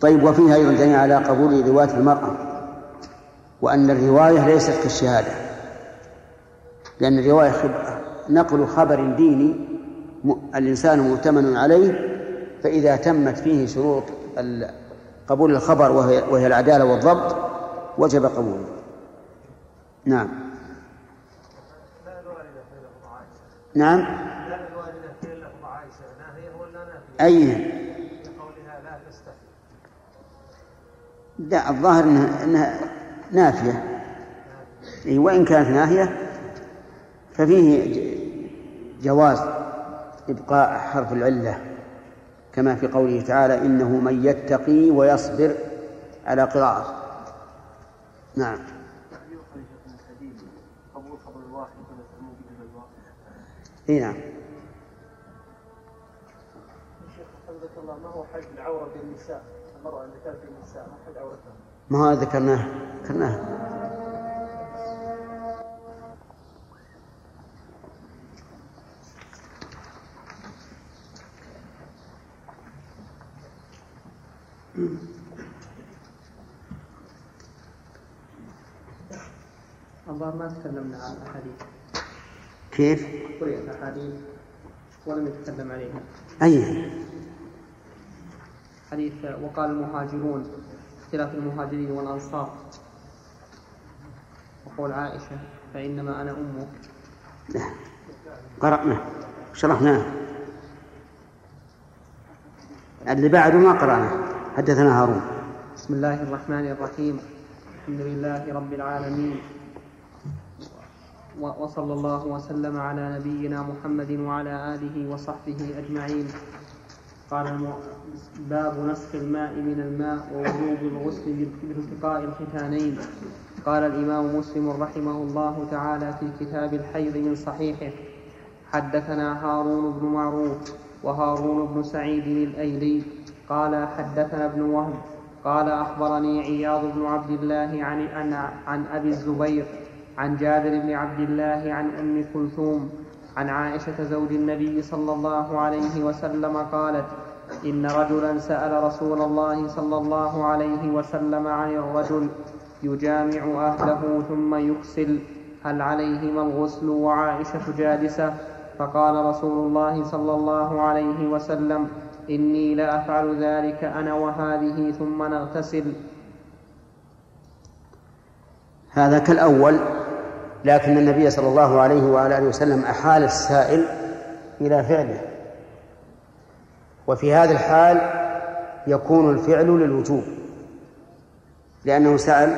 طيب وفيها أيضا دليل على قبول رواية المرأة وأن الرواية ليست كالشهادة لأن الرواية نقل خبر ديني الإنسان مؤتمن عليه فإذا تمت فيه شروط قبول الخبر وهي, وهي العدالة والضبط وجب قبوله. نعم. نعم. أي. لا الظاهر انها, إنها نافية. وإن كانت ناهيه ففيه جواز إبقاء حرف العلة كما في قوله تعالى إنه من يتقي ويصبر على قراءة. نعم. إي نعم. الله ما هو حج العورة بالنساء؟ المرأة اللي كانت في النساء ما حج عورتها. ما هو ذكرناه ذكرناه الظاهر ما تكلمنا عن الاحاديث كيف؟ قرئت أحاديث ولم يتكلم عليها. أي. حديث وقال المهاجرون اختلاف المهاجرين والأنصار. وقول عائشة فإنما أنا أمك. قرأناه شرحناه اللي بعده ما قرأناه حدثنا هارون. بسم الله الرحمن الرحيم. الحمد لله رب العالمين. وصلى الله وسلم على نبينا محمد وعلى آله وصحبه أجمعين. قال باب نسخ الماء من الماء ووجوب الغسل بالتقاء الختانين. قال الإمام مسلم رحمه الله تعالى في كتاب الحيض من صحيحه حدثنا هارون بن معروف وهارون بن سعيد الأيلي. قال حدثنا ابن وهب. قال أخبرني عياض بن عبد الله عن, عن, عن أبي الزبير عن جابر بن عبد الله عن أم كلثوم عن عائشة زوج النبي صلى الله عليه وسلم قالت إن رجلا سأل رسول الله صلى الله عليه وسلم عن الرجل يجامع أهله ثم يكسل هل عليهما الغسل وعائشة جالسة؟ فقال رسول الله صلى الله عليه وسلم إني لأفعل ذلك أنا وهذه ثم نغتسل. هذا كالأول. لكن النبي صلى الله عليه وعلى آله وسلم أحال السائل إلى فعله. وفي هذا الحال يكون الفعل للوجوب لأنه سأل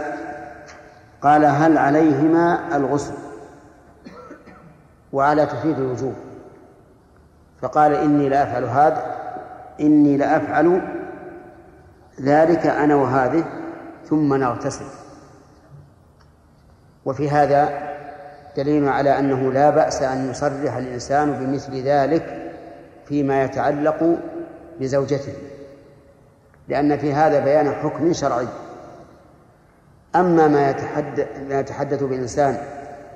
قال هل عليهما الغسل وعلى تفيد الوجوب؟ فقال إني لأفعل هذا إني لأفعل ذلك أنا وهذه ثم نغتسل. وفي هذا دليل على أنه لا بأس أن يصرح الإنسان بمثل ذلك فيما يتعلق بزوجته لأن في هذا بيان حكم شرعي. أما ما يتحدث, بالإنسان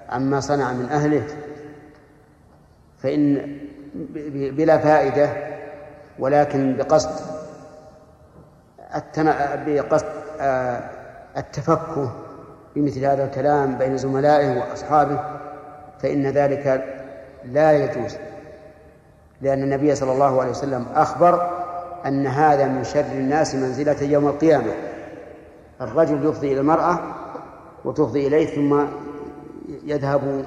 عما صنع من أهله فإن بلا فائدة ولكن بقصد بقصد آه، التفكه بمثل هذا الكلام بين زملائه وأصحابه فإن ذلك لا يجوز لأن النبي صلى الله عليه وسلم أخبر أن هذا من شر الناس منزلة يوم القيامة. الرجل يفضي إلى المرأة وتفضي إليه ثم يذهب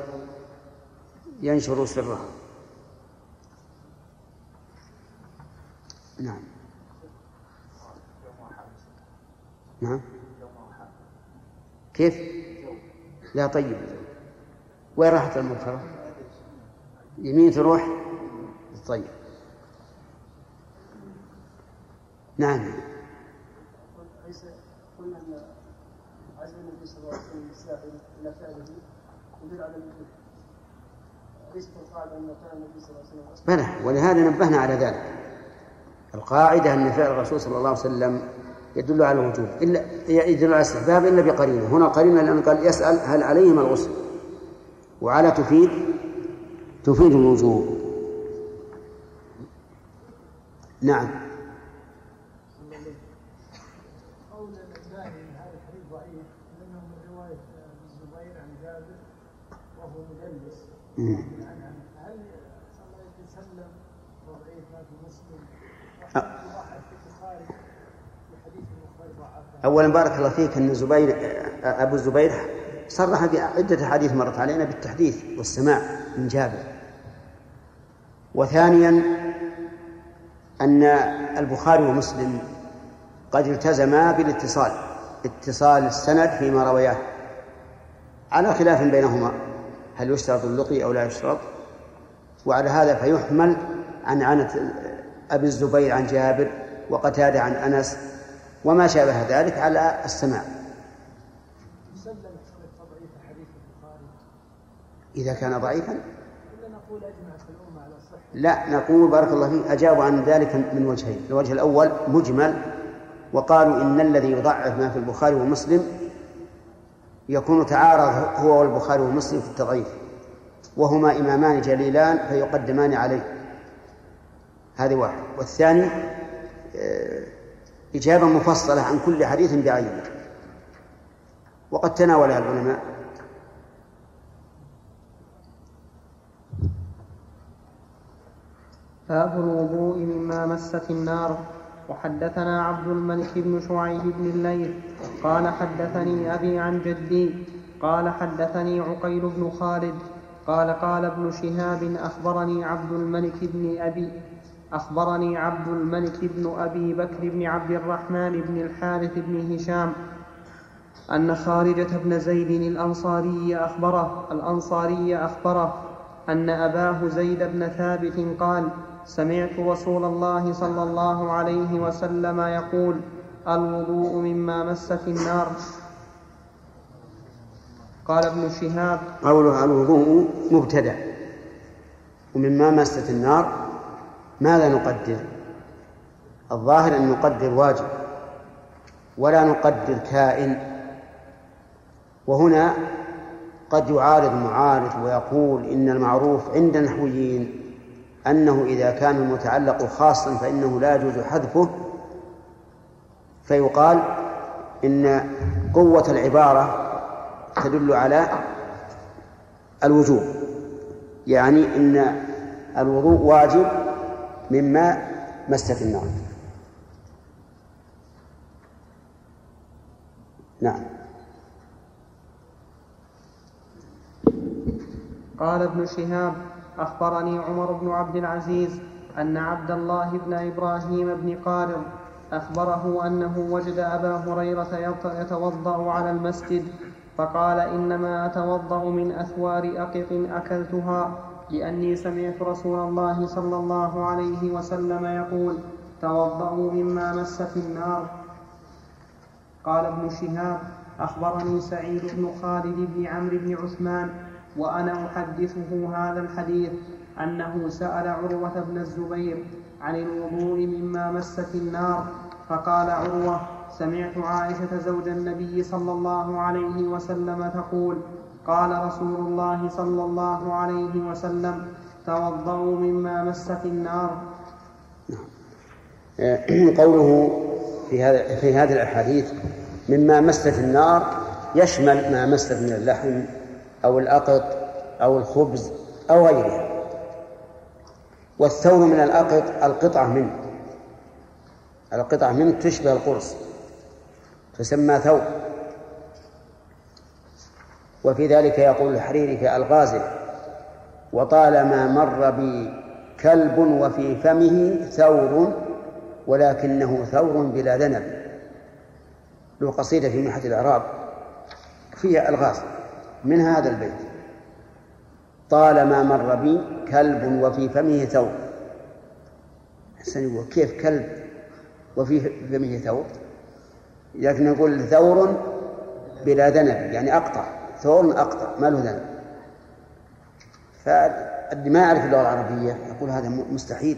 ينشر سرها نعم. نعم. كيف؟ لا طيب. وين راحت المغفرة؟ يمين تروح؟ طيب. نعم. قلنا ان عزم النبي صلى الله عليه وسلم إلى فعله يدل على بلى. ولهذا نبهنا على ذلك. القاعدة أن فعل الرسول صلى الله عليه وسلم يدل على الوجوب. إلا يدل على الاستحباب إلا بقرينة هنا قرينة لأن قال يسأل هل عليهما الغسل. وعلى تفيد تفيد الوجوب. نعم. قول الناهي ان هذا الحديث ضعيف لأنه من روايه الزبير عن جابر وهو مدلس هل صلى الله عليه وسلم وضعيف ما في مسلم وضعف في البخاري في حديث البخاري اولا بارك الله فيك أن زبير أبو الزبير صرح في عده أحاديث مرت علينا بالتحديث والسماع من جابر. وثانيا أن البخاري ومسلم قد التزما بالاتصال اتصال السند فيما روياه. على خلاف بينهما هل يشترط اللقي أو لا يشترط؟ وعلى هذا فيحمل عن عنة أبي الزبير عن جابر وقتادة عن أنس وما شابه ذلك على السماع. إذا كان ضعيفا؟ لا نقول بارك الله فيك أجابوا عن ذلك من وجهين. الوجه الأول مجمل وقالوا إن الذي يضعف ما في البخاري ومسلم يكون تعارض هو والبخاري ومسلم في التضعيف وهما إمامان جليلان فيقدمان عليه. هذه واحد والثاني آه، إجابة مفصلة عن كل حديث بعينه. وقد تناولها العلماء. باب الوضوء مما مست النار. وحدثنا عبد الملك بن شعيب بن الليث. قال حدثني أبي عن جدي. قال حدثني عقيل بن خالد. قال قال ابن شهاب أخبرني عبد الملك بن أبي. أخبرني عبد الملك بن أبي بكر بن عبد الرحمن بن الحارث بن هشام أن خارجة بن زيد الأنصاري أخبره الأنصاري أخبره أن أباه زيد بن ثابت قال سمعت رسول الله صلى الله عليه وسلم يقول الوضوء مما مست النار. قال ابن شهاب قوله الوضوء مبتدأ ومما مست النار ماذا نقدر؟ الظاهر أن نقدر واجب ولا نقدر كائن. وهنا قد يعارض معارض ويقول إن المعروف عند النحويين أنه إذا كان المتعلق خاصا فإنه لا يجوز حذفه. فيقال إن قوة العبارة تدل على الوجوب يعني إن الوضوء واجب مما مست النار. نعم. قال ابن شهاب أخبرني عمر بن عبد العزيز أن عبد الله بن إبراهيم بن قارض أخبره أنه وجد أبا هريرة يتوضأ على المسجد فقال إنما أتوضأ من أثوار أقط أكلتها. لأني سمعت رسول الله صلى الله عليه وسلم يقول توضأوا مما مست النار. قال ابن شهاب أخبرني سعيد بن خالد بن عمرو بن عثمان وأنا أحدثه هذا الحديث أنه سأل عروة بن الزبير عن الوضوء مما مست النار. فقال عروة سمعت عائشة زوج النبي صلى الله عليه وسلم تقول قال رسول الله صلى الله عليه وسلم توضؤوا مما مست النار. قوله في هذا في هذه الأحاديث مما مست النار يشمل ما مست من اللحم أو الأقط أو الخبز أو غيرها. والثور من الأقط القطعة منه. القطعة منه تشبه القرص تسمى ثور وفي ذلك يقول الحريري في الغازل وطالما مر بي كلب وفي فمه ثور ولكنه ثور بلا ذنب. له قصيدة في محة الإعراب فيها الغاز من هذا البيت. طالما مر بي كلب وفي فمه ثور. يقول كيف كلب وفي فمه ثور؟ لكن يقول ثور بلا ذنب يعني أقطع. ثور أقطع ما له ذنب. فاللي ما يعرف اللغة العربية يقول هذا مستحيل.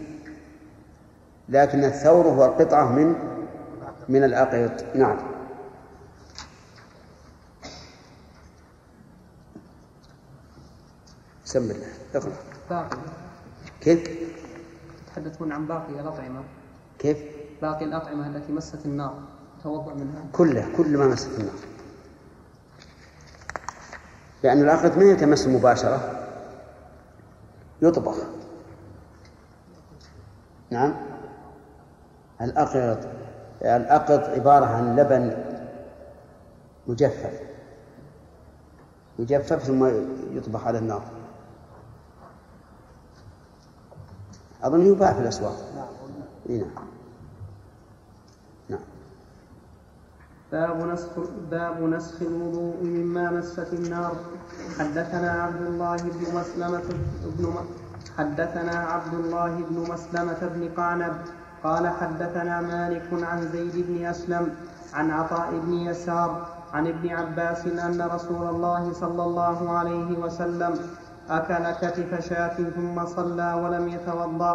لكن الثور هو القطعة من من الأقيط. نعم. سم الله. اقرأ. باقي. كيف؟ يتحدثون عن باقي الأطعمة. كيف؟ باقي الأطعمة التي مست النار توضأ منها. كله كل ما مست النار. لأن الأخذ ما يتمس مباشرة يطبخ. نعم. الأقط الأقط عبارة عن لبن مجفف. يجفف ثم يطبخ على النار. أظن يباع في الأسواق. نعم. نعم. باب نسخ باب نسخ الوضوء مما مست النار. حدثنا عبد الله بن مسلمة بن حدثنا عبد الله بن مسلمة بن قعنب قال حدثنا مالك عن زيد بن أسلم عن عطاء بن يسار عن ابن عباس أن رسول الله صلى الله عليه وسلم أكل كتف شاة ثم صلى ولم يتوضأ.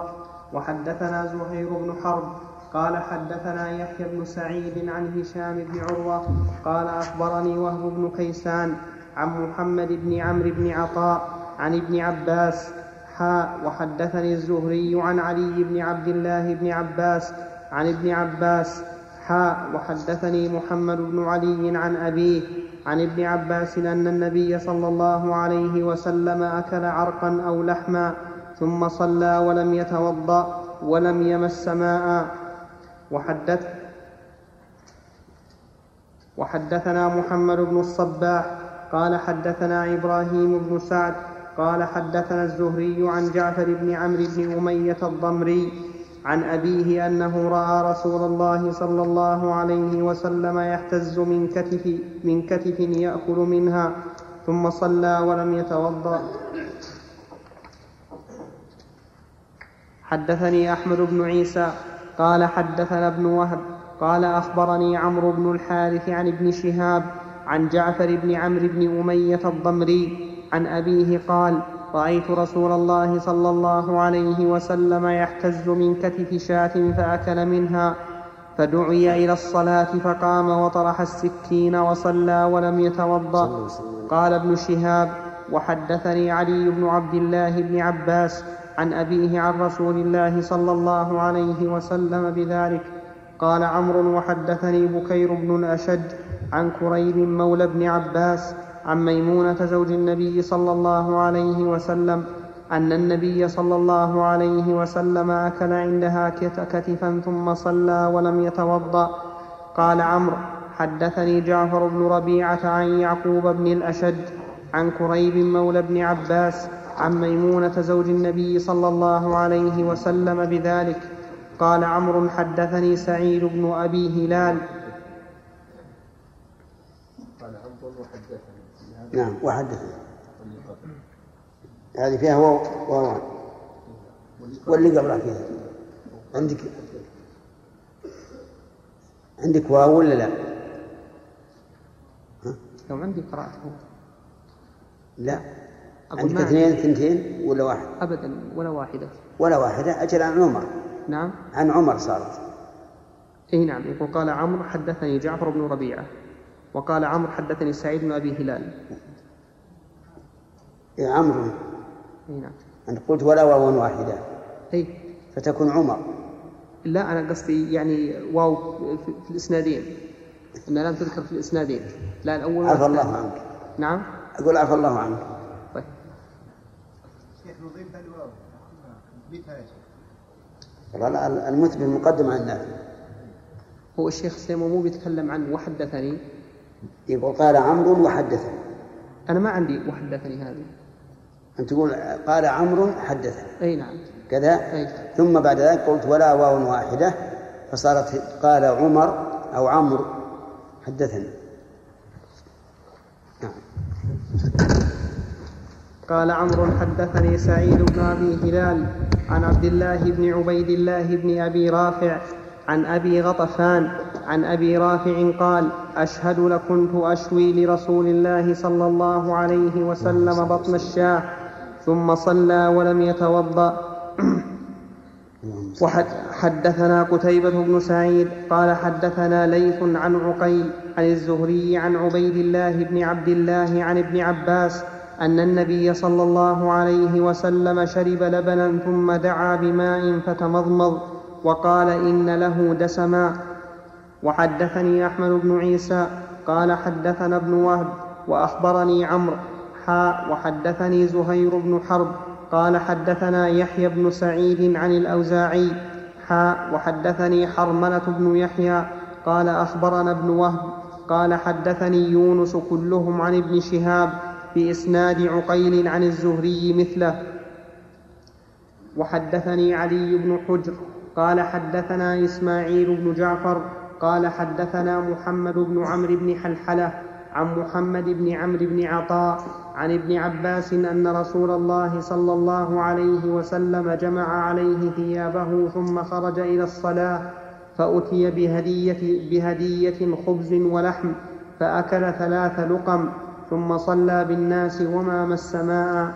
وحدثنا زهير بن حرب قال حدثنا يحيى بن سعيد عن هشام بن عروة قال أخبرني وهب بن كيسان عن محمد بن عمرو بن عطاء عن ابن عباس حاء وحدثني الزهري عن علي بن عبد الله بن عباس عن ابن عباس حاء وحدثني محمد بن علي عن أبيه عن ابن عباس أن النبي صلى الله عليه وسلم أكل عرقا أو لحما ثم صلى ولم يتوضأ ولم يمس ماء. وحدث وحدثنا محمد بن الصباح قال حدثنا إبراهيم بن سعد قال حدثنا الزهري عن جعفر بن عمرو بن أمية الضمري عن أبيه أنه رأى رسول الله صلى الله عليه وسلم يحتز من كتف من كتف يأكل منها ثم صلى ولم يتوضأ. حدثني أحمد بن عيسى قال حدثنا ابن وهب قال أخبرني عمرو بن الحارث عن ابن شهاب عن جعفر بن عمرو بن أمية الضمري عن أبيه قال رأيت رسول الله صلى الله عليه وسلم يحتز من كتف شاة فأكل منها فدعي إلى الصلاة فقام وطرح السكين وصلى ولم يتوضأ. قال ابن شهاب وحدثني علي بن عبد الله بن عباس عن أبيه عن رسول الله صلى الله عليه وسلم بذلك قال عمرو وحدثني بكير بن الأشج عن كريب مولى بن عباس عن ميمونة زوج النبي صلى الله عليه وسلم أن النبي صلى الله عليه وسلم أكل عندها كتفا ثم صلى ولم يتوضأ. قال عمرو حدثني جعفر بن ربيعة عن يعقوب بن الأشد عن كريب مولى بن عباس عن ميمونة زوج النبي صلى الله عليه وسلم بذلك قال عمرو حدثني سعيد بن أبي هلال. نعم وحدثني. هذه فيها واو واو. واللي قبلها فيها. عندك؟ عندك واو ولا لا؟ لو عندي قرأته لا. عندك اثنين ثنتين ولا واحد؟ أبدا ولا واحدة. ولا واحدة أجل عن عمر. نعم. عن عمر صارت. إي نعم يقول قال عمرو حدثني جعفر بن ربيعة وقال عمرو حدثني سعيد بن أبي هلال. إيه عمرو. إي نعم. أنت قلت ولا واو واحدة. إي. فتكون عمر. لا أنا قصدي يعني واو في الإسنادين. انها لم تذكر في الإسنادين. لا الأول عفى الله عنك. نعم. أقول عفى الله عنك. نضيف الواو يا شيخ؟ والله المثبت مقدم عن النافع هو الشيخ سليمان مو بيتكلم عن وحدثني يقول قال عمرو وحدثني أنا ما عندي وحدثني هذه. أنت تقول قال عمرو حدثني أي نعم. كذا. أي ثم بعد ذلك قلت ولا واو واحدة فصارت قال عمر أو عمرو حدثني. نعم. قال عمرو حدثني سعيد بن أبي هلال عن عبد الله بن عبيد الله بن أبي رافع عن أبي غطفان عن أبي رافع قال أشهد لكنت اشوي لرسول الله صلى الله عليه وسلم بطن الشاة ثم صلى ولم يتوضأ. وحدثنا قتيبة بن سعيد قال حدثنا ليث عن عقيل عن الزهري عن عبيد الله بن عبد الله عن ابن عباس أن النبي صلى الله عليه وسلم شرب لبنا ثم دعا بماء فتمضمض وقال إن له دسما. وحدثني أحمد بن عيسى قال حدثنا ابن وهب وأخبرني عمرو حاء وحدثني زهير بن حرب قال حدثنا يحيى بن سعيد عن الأوزاعي حاء وحدثني حرملة بن يحيى قال أخبرنا ابن وهب قال حدثني يونس كلهم عن ابن شهاب بإسناد عقيل عن الزهري مثله. وحدثني علي بن حجر قال حدثنا إسماعيل بن جعفر قال حدثنا محمد بن عمرو بن حلحلة عن محمد بن عمرو بن عطاء عن ابن عباس أن رسول الله صلى الله عليه وسلم جمع عليه ثيابه ثم خرج إلى الصلاة فأتي بهدية, بهدية خبز ولحم فأكل ثلاث لقم ثم صلى بالناس وما مس ماء.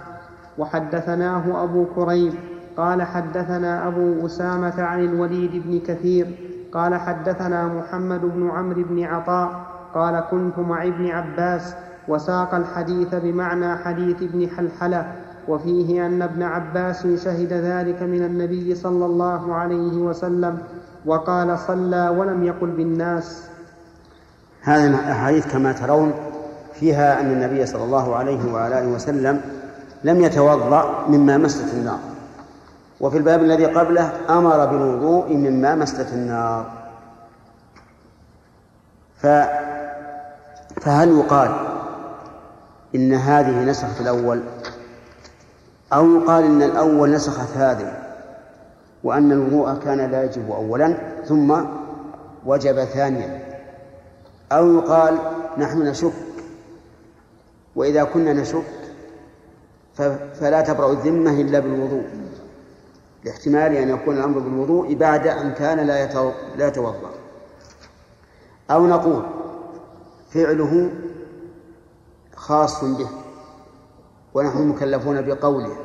وحدثناه أبو كريب. قال حدثنا أبو أسامة عن الوليد بن كثير. قال حدثنا محمد بن عمرو بن عطاء. قال كنت مع ابن عباس. وساق الحديث بمعنى حديث ابن حلحلة. وفيه أن ابن عباس شهد ذلك من النبي صلى الله عليه وسلم. وقال صلى ولم يقل بالناس. هذه الأحاديث كما ترون فيها أن النبي صلى الله عليه وعلى آله وسلم لم يتوضأ مما مست النار. وفي الباب الذي قبله أمر بالوضوء مما مست النار. ف فهل يقال إن هذه نسخت الأول أو يقال إن الأول نسخت هذه وأن الوضوء كان لا يجب أولا ثم وجب ثانيا؟ أو يقال نحن نشك وإذا كنا نشك فلا تبرأ الذمة إلا بالوضوء. لاحتمال أن يكون الأمر بالوضوء بعد أن كان لا لا يتوضأ. أو نقول فعله خاص به ونحن مكلفون بقوله.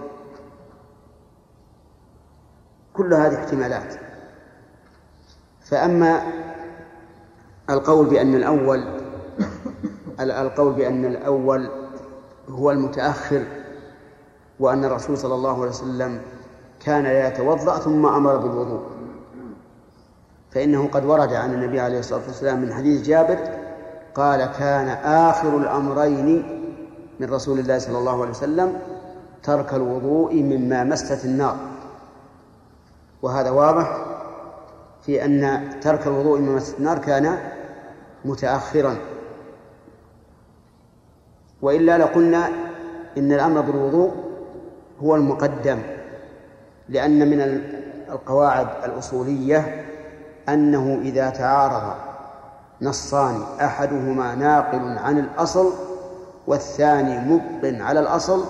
كل هذه احتمالات. فأما القول بأن الأول القول بأن الأول هو المتأخر وأن الرسول صلى الله عليه وسلم كان لا يتوضأ ثم أمر بالوضوء. فإنه قد ورد عن النبي عليه الصلاة والسلام من حديث جابر قال كان آخر الأمرين من رسول الله صلى الله عليه وسلم ترك الوضوء مما مست النار. وهذا واضح في أن ترك الوضوء مما مست النار كان متأخرا. وإلا لقلنا إن الأمر بالوضوء هو المقدم لأن من القواعد الأصولية أنه إذا تعارض نصان أحدهما ناقل عن الأصل والثاني مبق على الأصل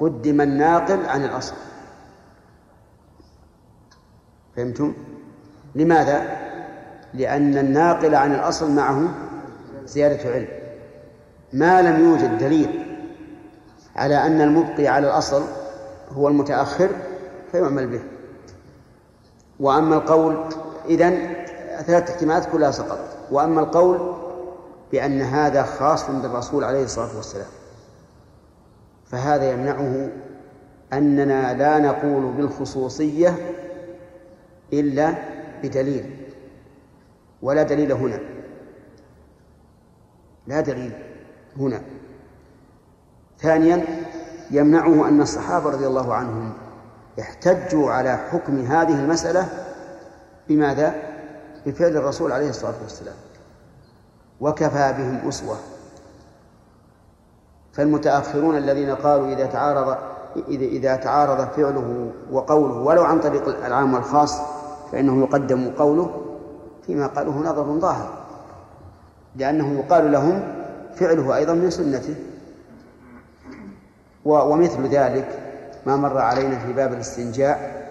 قدم الناقل عن الأصل فهمتم؟ لماذا؟ لأن الناقل عن الأصل معه زيادة علم ما لم يوجد دليل على أن المبقي على الأصل هو المتأخر فيعمل به. وأما القول إذن ثلاث احتمالات كلها سقطت. وأما القول بأن هذا خاص بالرسول عليه الصلاة والسلام فهذا يمنعه أننا لا نقول بالخصوصية إلا بدليل ولا دليل هنا. لا دليل. هنا. ثانيا يمنعه أن الصحابة رضي الله عنهم احتجوا على حكم هذه المسألة بماذا؟ بفعل الرسول عليه الصلاة والسلام. وكفى بهم أسوة. فالمتأخرون الذين قالوا إذا تعارض إذا إذا تعارض فعله وقوله ولو عن طريق العام والخاص فإنه يقدم قوله فيما قالوه نظر ظاهر. لأنه يقال لهم فعله أيضا من سنته. ومثل ذلك ما مر علينا في باب الاستنجاء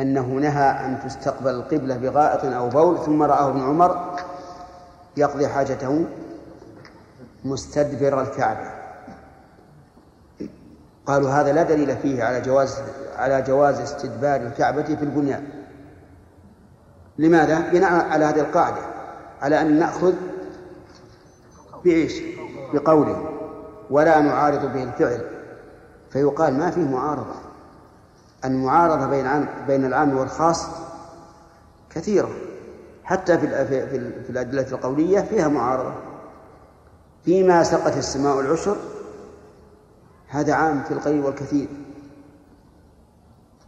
أنه نهى أن تستقبل القبلة بغائط أو بول ثم رآه ابن عمر يقضي حاجته مستدبر الكعبة. قالوا هذا لا دليل فيه على جواز على جواز استدبار الكعبة في البنيان. لماذا؟ بناء على هذه القاعدة على أن نأخذ بإيش؟ بقوله. ولا نعارض به الفعل فيقال ما فيه معارضة. المعارضة بين بين العام والخاص كثيرة. حتى في في الأدلة القولية فيها معارضة. فيما سقت السماء العشر هذا عام في القليل والكثير.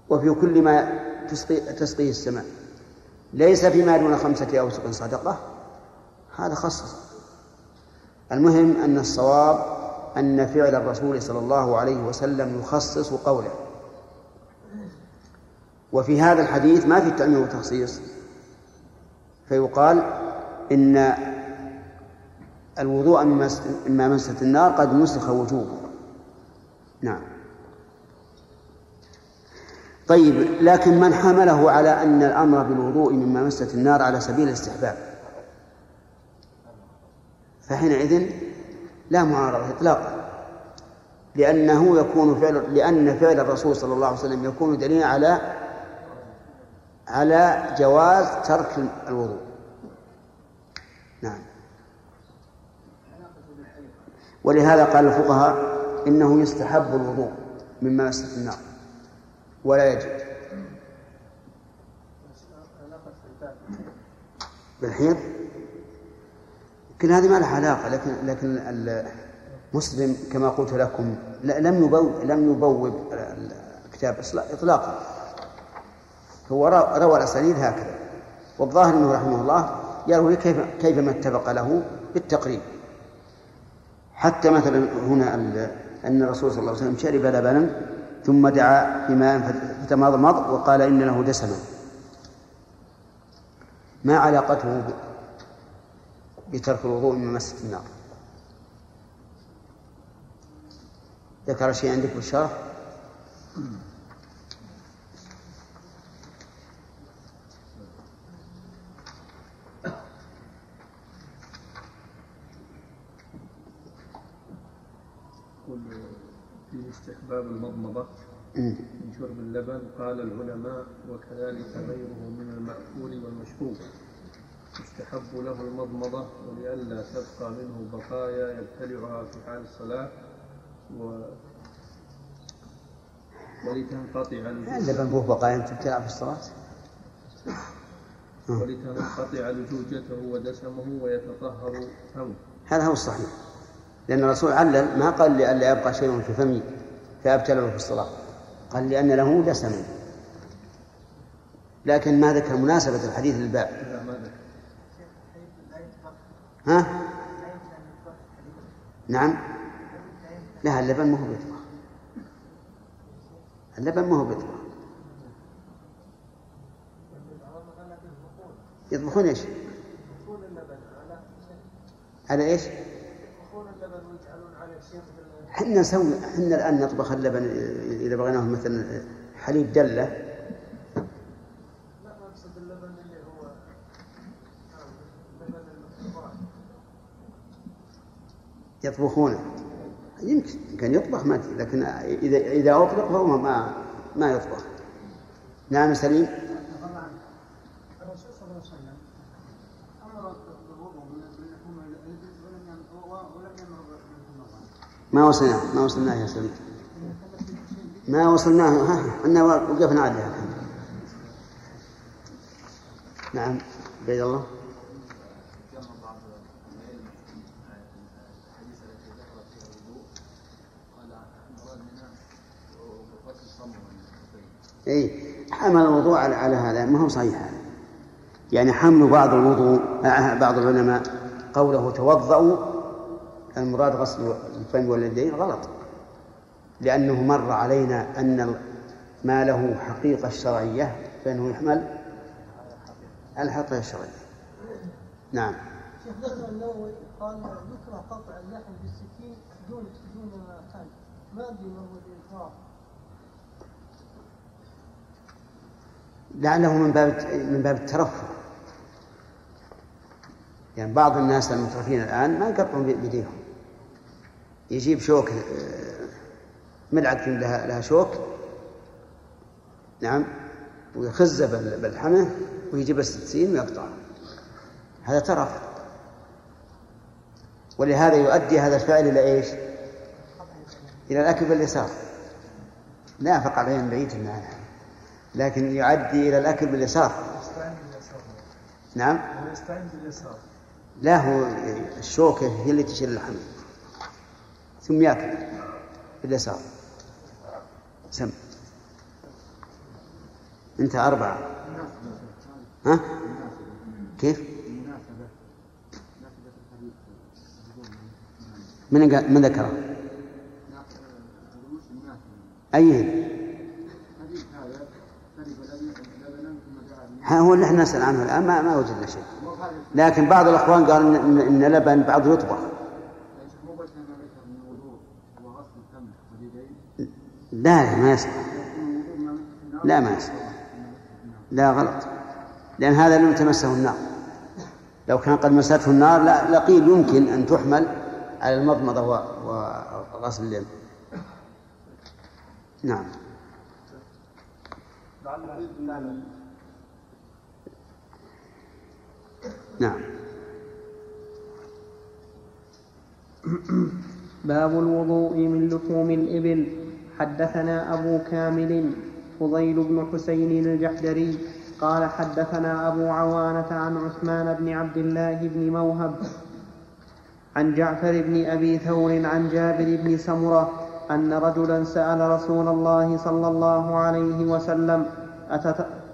وفي كل ما تسقي تسقيه السماء. ليس فيما دون خمسة أوسق صدقة. هذا خصص. المهم أن الصواب أن فعل الرسول صلى الله عليه وسلم يخصص قوله. وفي هذا الحديث ما في التعميم والتخصيص. فيقال إن الوضوء مما مست النار قد نسخ وجوبه نعم. طيب لكن من حمله على أن الأمر بالوضوء مما مست النار على سبيل الاستحباب. فحينئذ لا معارضة إطلاقا لأنه يكون فعل لأن فعل الرسول صلى الله عليه وسلم يكون دليلا على على جواز ترك الوضوء. نعم. ولهذا قال الفقهاء إنه يستحب الوضوء مما مست النار ولا يجب. بالحيض؟ يمكن هذه ما لها علاقة لكن لكن مسلم كما قلت لكم لم يبوب لم يبوب الكتاب إطلاقا. هو روى الأسانيد هكذا. والظاهر أنه رحمه الله يروي كيف كيفما اتفق له بالتقريب. حتى مثلا هنا أن الرسول صلى الله عليه وسلم شرب لبنا ثم دعا بماء فتمضمض وقال إن له دسما. ما علاقته بترك الوضوء من مسة النار. ذكر شيء عندك بالشرح في استحباب المضمضة من شرب اللبن قال العلماء وكذلك غيره من المأكول والمشروب. يستحب له المضمضة ولئلا تبقى منه بقايا يبتلعها في حال الصلاة و ولتنقطع اللبن به بقايا تبتلع في الصلاة. ولتنقطع لجوجته ودسمه ويتطهر فمه هذا هو الصحيح. لأن الرسول علل ما قال لئلا يبقى شيء في فمي فأبتلعه في الصلاة. قال لأن له دسما لكن ما ذكر مناسبة الحديث للباب. لا ما ذكر. ها؟ نعم لا اللبن ما هو بيطبخ اللبن ما هو بيطبخ يطبخون إيش؟ على إيش؟ إحنا نسوي إحنا الآن نطبخ اللبن إذا بغيناه مثلا حليب دلة يطبخونه يمكن كان يطبخ ما لكن إذا إذا اطلق فهو ما ما يطبخ. نعم سليم. الرسول صلى الله عليه وسلم ولم ما وصلناه ما وصلناه يا سليم. ما وصلناه ها إحنا وقفنا عليها. نعم بيد الله. اي حمل الوضوء على, على هذا ما هو صحيح هذا. يعني حمل بعض الوضوء بعض العلماء قوله توضأوا المراد غسل الفم واليدين غلط. لأنه مر علينا أن ما له حقيقة شرعية فإنه يحمل على الحقيقة الشرعية. نعم. شيخ ذكر النووي قال يكره قطع اللحم بالسكين دون دون ما أدري ما هو الإكراه لعله من باب من باب الترفه. يعني بعض الناس المترفين الآن ما يقطعون بيديهم يجيب شوك ملعقة لها لها شوك نعم ويخزه بالحمى ويجيب السكين ويقطع هذا ترف. ولهذا يؤدي هذا الفعل إلى إيش؟ إلى الأكل باليسار. لا فقع عليهم بعيد عنها لكن يؤدي إلى الأكل باليسار. نعم. لا هو الشوكة هي اللي تشيل اللحم. ثم يأكل باليسار. سم. أنت أربعة. ها؟ كيف؟ من من ذكره؟ أي ها هو اللي إحنا نسأل عنه الآن ما ما وجدنا شيء. لكن بعض الأخوان قال إن لبن بعض يطبخ. لا لا ما يصح. لا ما يصح. لا غلط. لأن هذا لم تمسه النار. لو كان قد مسته النار لا لقيل يمكن أن تحمل على المضمضة وغسل اليد نعم. نعم. باب الوضوء من لحوم الإبل. حدثنا أبو كامل فضيل بن حسين الجحدري قال حدثنا أبو عوانة عن عثمان بن عبد الله بن موهب عن جعفر بن أبي ثور عن جابر بن سمرة أن رجلا سأل رسول الله صلى الله عليه وسلم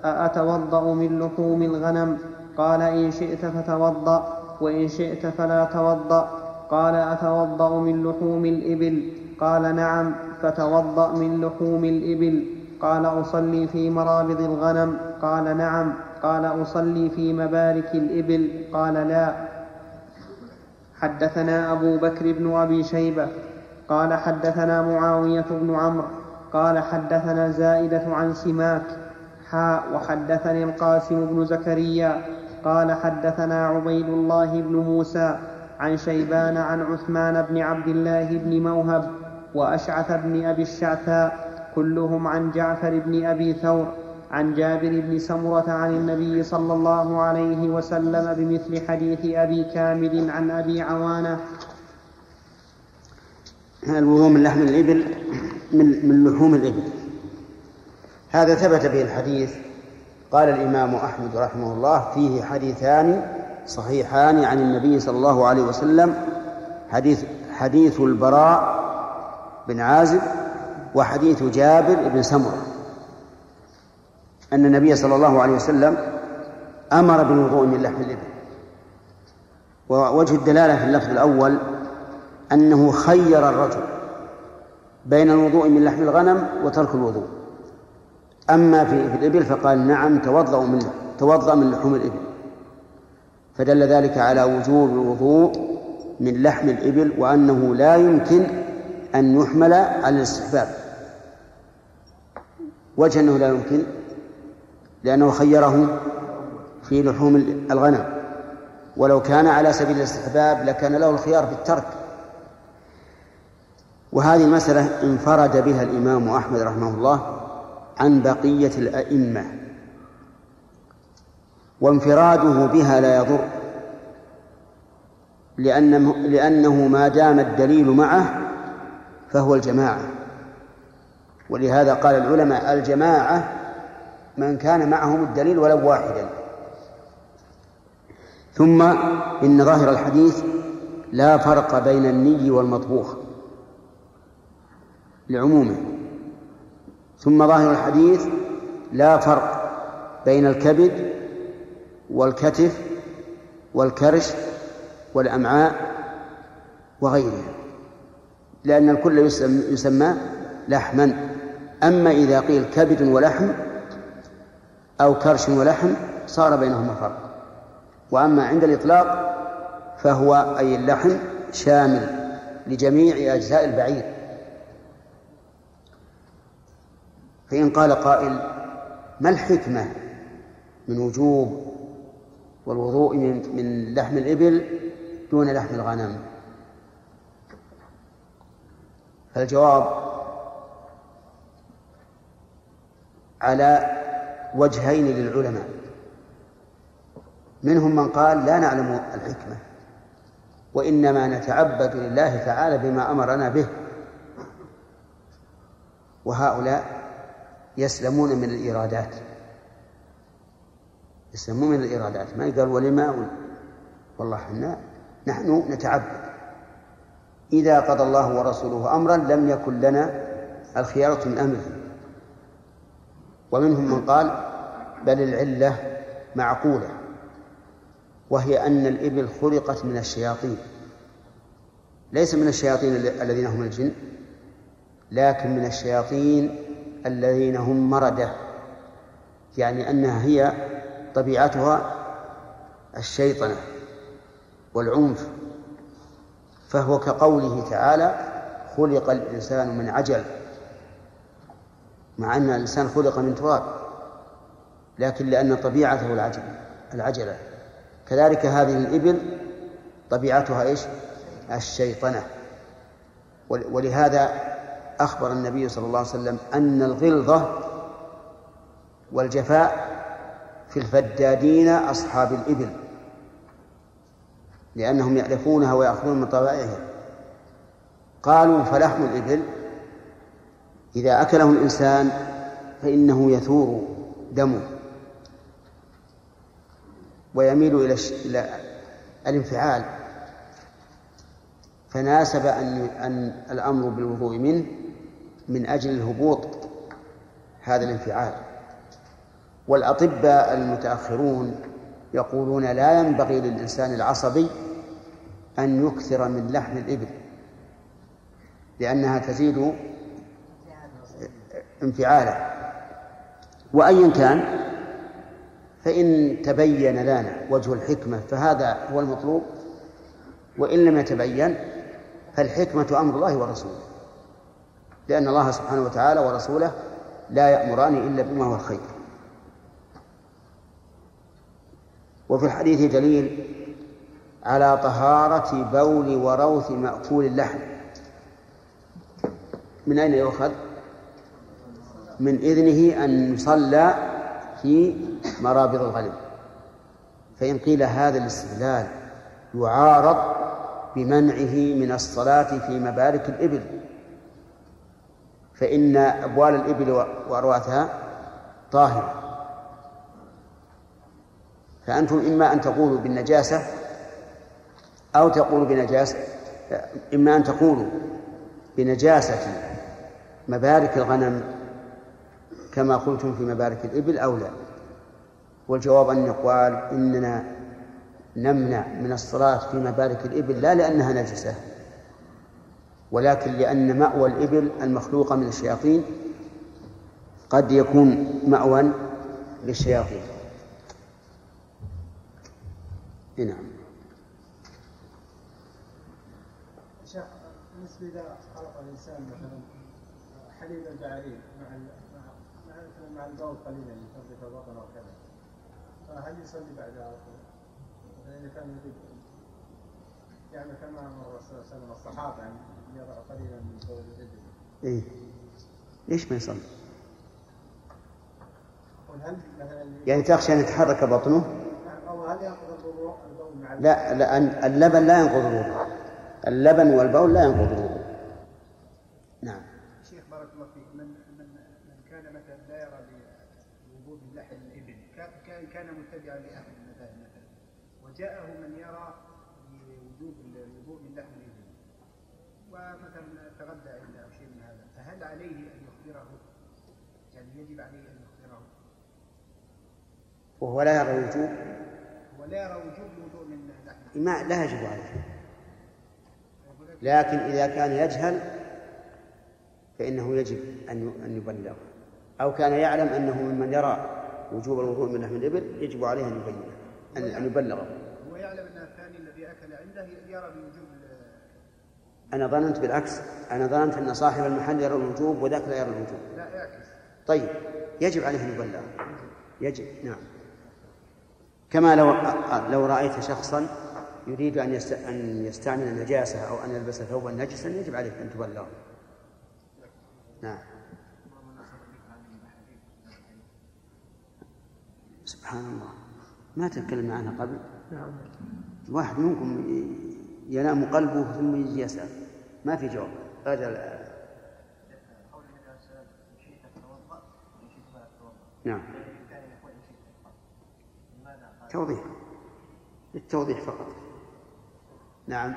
أتوضأ من لحوم الغنم؟ قال إن شئت فتوضأ وإن شئت فلا توضأ. قال أتوضأ من لحوم الإبل؟ قال نعم فتوضأ من لحوم الإبل. قال أصلي في مرابض الغنم؟ قال نعم. قال أصلي في مبارك الإبل؟ قال لا. حدثنا أبو بكر بن أبي شيبة. قال حدثنا معاوية بن عمرو. قال حدثنا زائدة عن سماك. حاء وحدثني القاسم بن زكريا. قال حدثنا عبيد الله بن موسى عن شيبان عن عثمان بن عبد الله بن موهب وأشعث بن أبي الشعثاء كلهم عن جعفر بن أبي ثور عن جابر بن سمرة عن النبي صلى الله عليه وسلم بمثل حديث أبي كامل عن أبي عوانة. الوضوء من لحم الإبل من من لحوم الإبل. هذا ثبت به الحديث قال الإمام أحمد رحمه الله فيه حديثان صحيحان عن النبي صلى الله عليه وسلم حديث حديث البراء بن عازب وحديث جابر بن سمرة. أن النبي صلى الله عليه وسلم أمر بالوضوء من لحم الإبل. ووجه الدلالة في اللفظ الأول أنه خير الرجل بين الوضوء من لحم الغنم وترك الوضوء. أما في, في الإبل فقال نعم توضأ من توضأ من لحوم الإبل. فدل ذلك على وجوب الوضوء من لحم الإبل وأنه لا يمكن أن يحمل على الاستحباب. وجه أنه لا يمكن لأنه خيره في لحوم الغنم. ولو كان على سبيل الاستحباب لكان له الخيار في الترك. وهذه المسألة انفرد بها الإمام أحمد رحمه الله عن بقية الأئمة وانفراده بها لا يضر لأنه, لأنه ما دام الدليل معه فهو الجماعة. ولهذا قال العلماء الجماعة من كان معهم الدليل ولو واحدا. ثم إن ظاهر الحديث لا فرق بين الني والمطبوخ لعمومه. ثم ظاهر الحديث لا فرق بين الكبد والكتف والكرش والأمعاء وغيرها لأن الكل يسمى لحما. أما إذا قيل كبد ولحم أو كرش ولحم صار بينهما فرق. وأما عند الإطلاق فهو أي اللحم شامل لجميع أجزاء البعير. فإن قال قائل ما الحكمة من وجوب والوضوء من, من لحم الإبل دون لحم الغنم؟ فالجواب على وجهين للعلماء. منهم من قال لا نعلم الحكمة وإنما نتعبد لله تعالى بما أمرنا به. وهؤلاء يسلمون من الإيرادات. مو من الإرادات ما يقال ولما والله إحنا نحن نتعبد. إذا قضى الله ورسوله أمرا لم يكن لنا الخيارة من أمره. ومنهم من قال بل العلة معقولة وهي أن الإبل خلقت من الشياطين. ليس من الشياطين الذين هم الجن لكن من الشياطين الذين هم مردة يعني أنها هي طبيعتها الشيطنة والعنف. فهو كقوله تعالى خلق الإنسان من عجل مع أن الإنسان خلق من تراب لكن لأن طبيعته العجل العجلة. كذلك هذه الإبل طبيعتها إيش؟ الشيطنة. ولهذا أخبر النبي صلى الله عليه وسلم أن الغلظة والجفاء في الفدادين أصحاب الإبل لأنهم يألفونها ويأخذون من طبائعها. قالوا فلحم الإبل إذا أكله الإنسان فإنه يثور دمه ويميل إلى الانفعال. فناسب أن أن الأمر بالوضوء منه من أجل الهبوط هذا الانفعال. والأطباء المتأخرون يقولون لا ينبغي للإنسان العصبي أن يكثر من لحم الإبل لأنها تزيد انفعاله. وأيا كان فإن تبين لنا وجه الحكمة فهذا هو المطلوب. وإن لم يتبين فالحكمة أمر الله ورسوله. لأن الله سبحانه وتعالى ورسوله لا يأمران إلا بما هو الخير. وفي الحديث دليل على طهارة بول وروث مأكول اللحم. من أين يؤخذ؟ من إذنه أن يصلى في مرابض الغنم. فإن قيل هذا الاستدلال يعارض بمنعه من الصلاة في مبارك الإبل. فإن أبوال الإبل وأرواثها طاهرة. فأنتم إما أن تقولوا بالنجاسة أو تقولوا بنجاسة إما أن تقولوا بنجاسة مبارك الغنم كما قلتم في مبارك الإبل أو لا. والجواب أن يقال إننا نمنع من الصلاة في مبارك الإبل لا لأنها نجسة. ولكن لأن مأوى الإبل المخلوقة من الشياطين قد يكون مأوى للشياطين. نعم. شيخ بالنسبة إذا خلق الإنسان مثلا حليب البعير مع مع مع البول قليلا يثبت البطن وكذا. فهل يصلي بعدها إذا كان يريد. يعني كما مر صلى الله عليه وسلم الصحابة أن يضع قليلا من بول الإبل. إيه. ليش ما يصلي؟ يعني تخشى أن يتحرك بطنه؟ أو هل يأخذ الوضوء البول مع لا لا اللبن لا ينقض الوضوء اللبن والبول لا ينقض الوضوء نعم. شيخ بارك الله فيك من من من كان مثلا لا يرى بوجوب لحم الإبل كان كان متبعا لأهل المذاهب مثلا وجاءه عليه أن يخبره؟ يعني يجب عليه أن يخبره. وهو لا يرى الوجوب ولا يرى وجوب الوضوء من ما لا يجب عليه. لكن إذا كان يجهل فإنه يجب أن أن يبلغ أو كان يعلم أنه ممن يرى وجوب الوضوء من لحم الإبل يجب عليه أن يبين أن أن يبلغه. هو يعلم أن الثاني الذي أكل عنده يرى بوجوب أنا ظننت بالعكس. أنا ظننت أن صاحب المحل يرى الوجوب وذاك لا يرى الوجوب. لا يعكس. طيب. يجب عليه أن يبلغ يجب. نعم. كما لو لو رأيت شخصا يريد أن. أن يستعمل النجاسة أو أن يلبس ثوبا نجسا يجب عليك أن تبلغه. نعم. سبحان الله. ما تكلمنا عنها قبل؟ نعم. واحد منكم ينام قلبه ثم يجي يسأل. ما في جواب. أجل نعم. توضيح. للتوضيح فقط. نعم.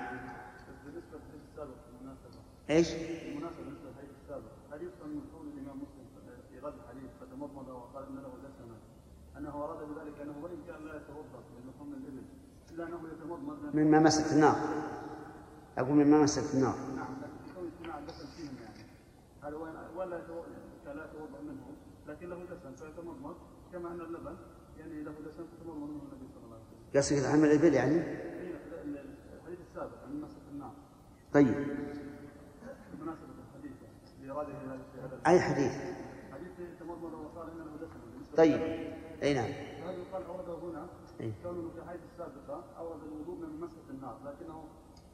بالنسبة للحديث السابق بالمناسبه إيش؟ بالمناسبه بالنسبة للحديث السابق هل يفهم من قول الامام مسلم في غد الحديث فتمضمض وقال ان له دسما انه اراد بذلك انه وان كان لا يتوضا من لحوم الابل الا انه يتمضمض مما مست النار. أقول مما مست النار نعم يعني ولا لا يتوضا منه لكن له دسم فيتمضمض كما ان اللبن يعني له دسم فتمضمض منه النبي صلى الله عليه وسلم. قصدك لحم الإبل يعني؟ الحديث السابق عن مسك النار طيب بمناسبه الحديث لاراده أي حديث؟ حديث تمضمض وقال انه دسم بالنسبة طيب أي نعم هذا يقال أورده هنا إيه. كونه في الحديث السابقه أورد الوضوء من مسك النار لكنه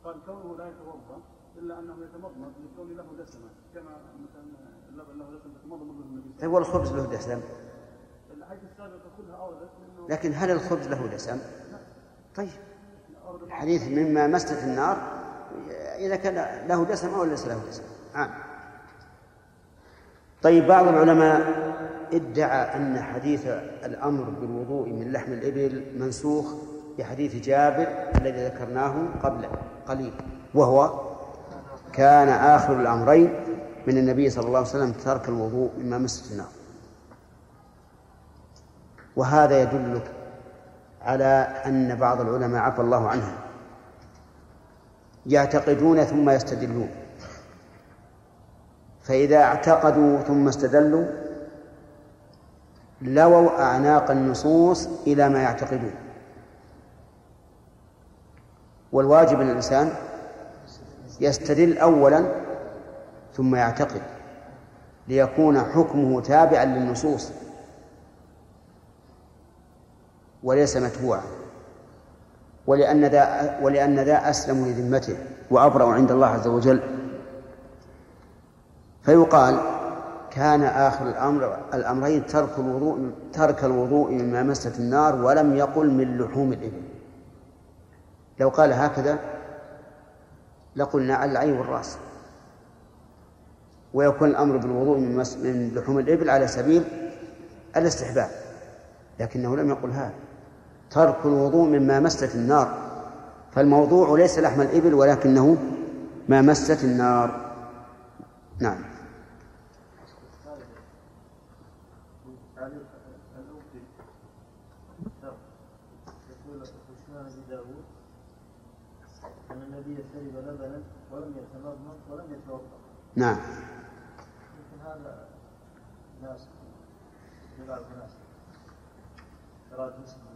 قال كونه لا يتوضأ إلا أنه يتمضمض لكون له دسمة كما مثلا اللبن له دسم يتمضمض منه النبي طيب والخبز له دسم. الحديث السابقة كلها أوردت انه لكن هل الخبز له دسم؟ طيب. الحديث مما مست النار إذا كان له دسم أو ليس له دسم. عام. طيب بعض العلماء ادعى أن حديث الأمر بالوضوء من لحم الإبل منسوخ بحديث جابر الذي ذكرناه قبل قليل وهو كان آخر الأمرين من النبي صلى الله عليه وسلم ترك الوضوء مما مست النار. وهذا يدلك على أن بعض العلماء عفى الله عنهم يعتقدون ثم يستدلون. فإذا اعتقدوا ثم استدلوا لووا أعناق النصوص إلى ما يعتقدون. والواجب أن الإنسان يستدل أولا ثم يعتقد ليكون حكمه تابعا للنصوص وليس متبوعا. ولأن ذا ولأن ذا أسلم لذمته وأبرأ عند الله عز وجل. فيقال كان آخر الأمر الأمرين ترك الوضوء ترك الوضوء مما مست النار ولم يقل من لحوم الإبل. لو قال هكذا لقلنا على العين والرأس. ويكون الأمر بالوضوء من, من لحوم الإبل على سبيل الاستحباب. لكنه لم يقل هذا. ترك الوضوء مما مست النار. فالموضوع ليس لحم الإبل ولكنه ما مست النار. نعم تعليق الأوفي يقول سفيان بن داوود أن النبي شرب لبنا ولم يتمضمض ولم يتوضأ نعم. لكن هذا ناس لبعض الناس.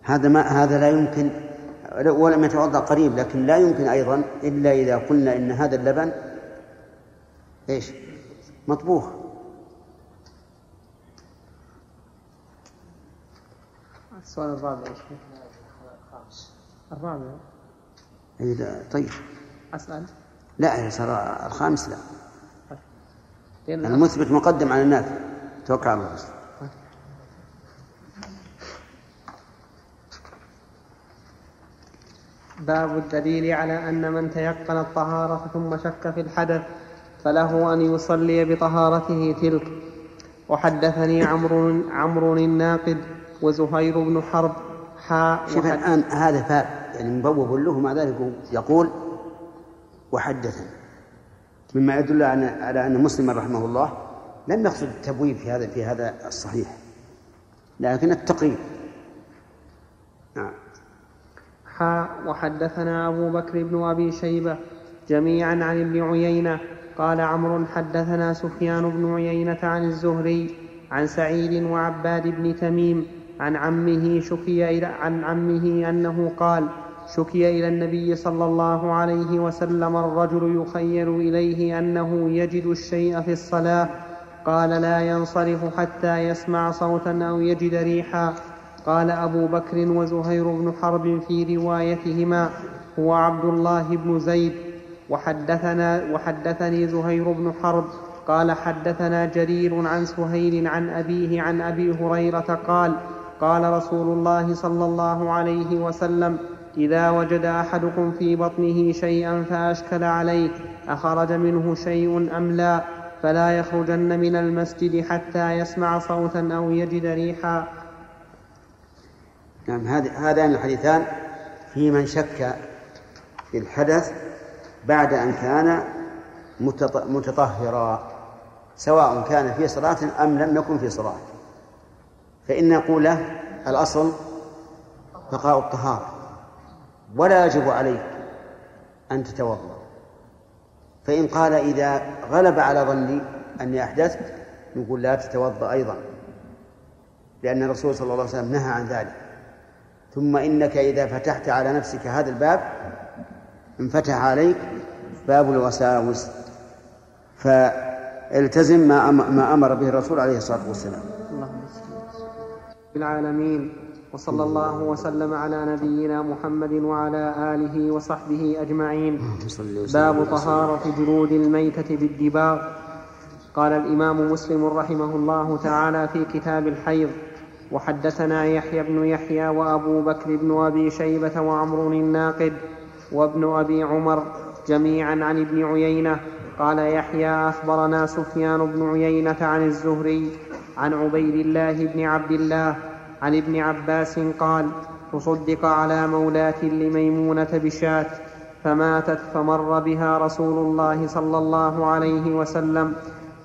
هذا ما هذا لا يمكن ولم يتوضأ قريب لكن لا يمكن أيضا إلا إذا قلنا إن هذا اللبن إيش؟ مطبوخ. السؤال الرابع يا شيخ. الرابع. اي لا طيب. أسأل لا صار الخامس لا. لأن المثبت مقدم على النافع توقع على الله باب الدليل على أن من تيقن الطهارة ثم شك في الحدث فله أن يصلي بطهارته تلك. وحدثني عمرو عمرو الناقد وزهير بن حرب حاء شوف الآن هذا فاء يعني مبوب له مع ذلك يقول وحدثني مما يدل على أن مسلما رحمه الله لم يقصد التبويب في هذا في هذا الصحيح. لكن التقريب نعم. حاء وحدثنا أبو بكر بن أبي شيبة جميعا عن ابن عيينة قال عمرو حدثنا سفيان بن عيينة عن الزهري عن سعيد وعباد بن تميم عن عمه شكي عن عمه أنه قال شكي إلى النبي صلى الله عليه وسلم الرجل يخيل إليه أنه يجد الشيء في الصلاة. قال لا ينصرف حتى يسمع صوتا أو يجد ريحا. قال أبو بكر وزهير بن حرب في روايتهما هو عبد الله بن زيد. وحدثنا وحدثني زهير بن حرب. قال حدثنا جرير عن سهيل عن أبيه عن أبي هريرة قال قال رسول الله صلى الله عليه وسلم إذا وجد أحدكم في بطنه شيئا فأشكل عليه أخرج منه شيء أم لا؟ فلا يخرجن من المسجد حتى يسمع صوتا أو يجد ريحا. نعم هذان الحديثان في من شك في الحدث بعد أن كان متطهرا سواء كان في صلاة أم لم يكن في صلاة. فإن نقول له الأصل بقاء الطهارة. ولا يجب عليك أن تتوضأ. فإن قال إذا غلب على ظني أني أحدثت نقول لا تتوضأ أيضا لأن الرسول صلى الله عليه وسلم نهى عن ذلك. ثم إنك إذا فتحت على نفسك هذا الباب انفتح عليك باب الوساوس. فالتزم ما أمر به الرسول عليه الصلاة والسلام. العالمين. وصلى الله وسلم على نبينا محمد وعلى آله وصحبه أجمعين. باب طهارة جلود الميتة بالدباغ. قال الإمام مسلم رحمه الله تعالى في كتاب الحيض وحدثنا يحيى بن يحيى وأبو بكر بن أبي شيبة وعمر الناقد وابن أبي عمر جميعا عن ابن عيينة قال يحيى أخبرنا سفيان بن عيينة عن الزهري عن عبيد الله بن عبد الله عن ابن عباس قال تصدق على مولاة لميمونة بشاة فماتت فمر بها رسول الله صلى الله عليه وسلم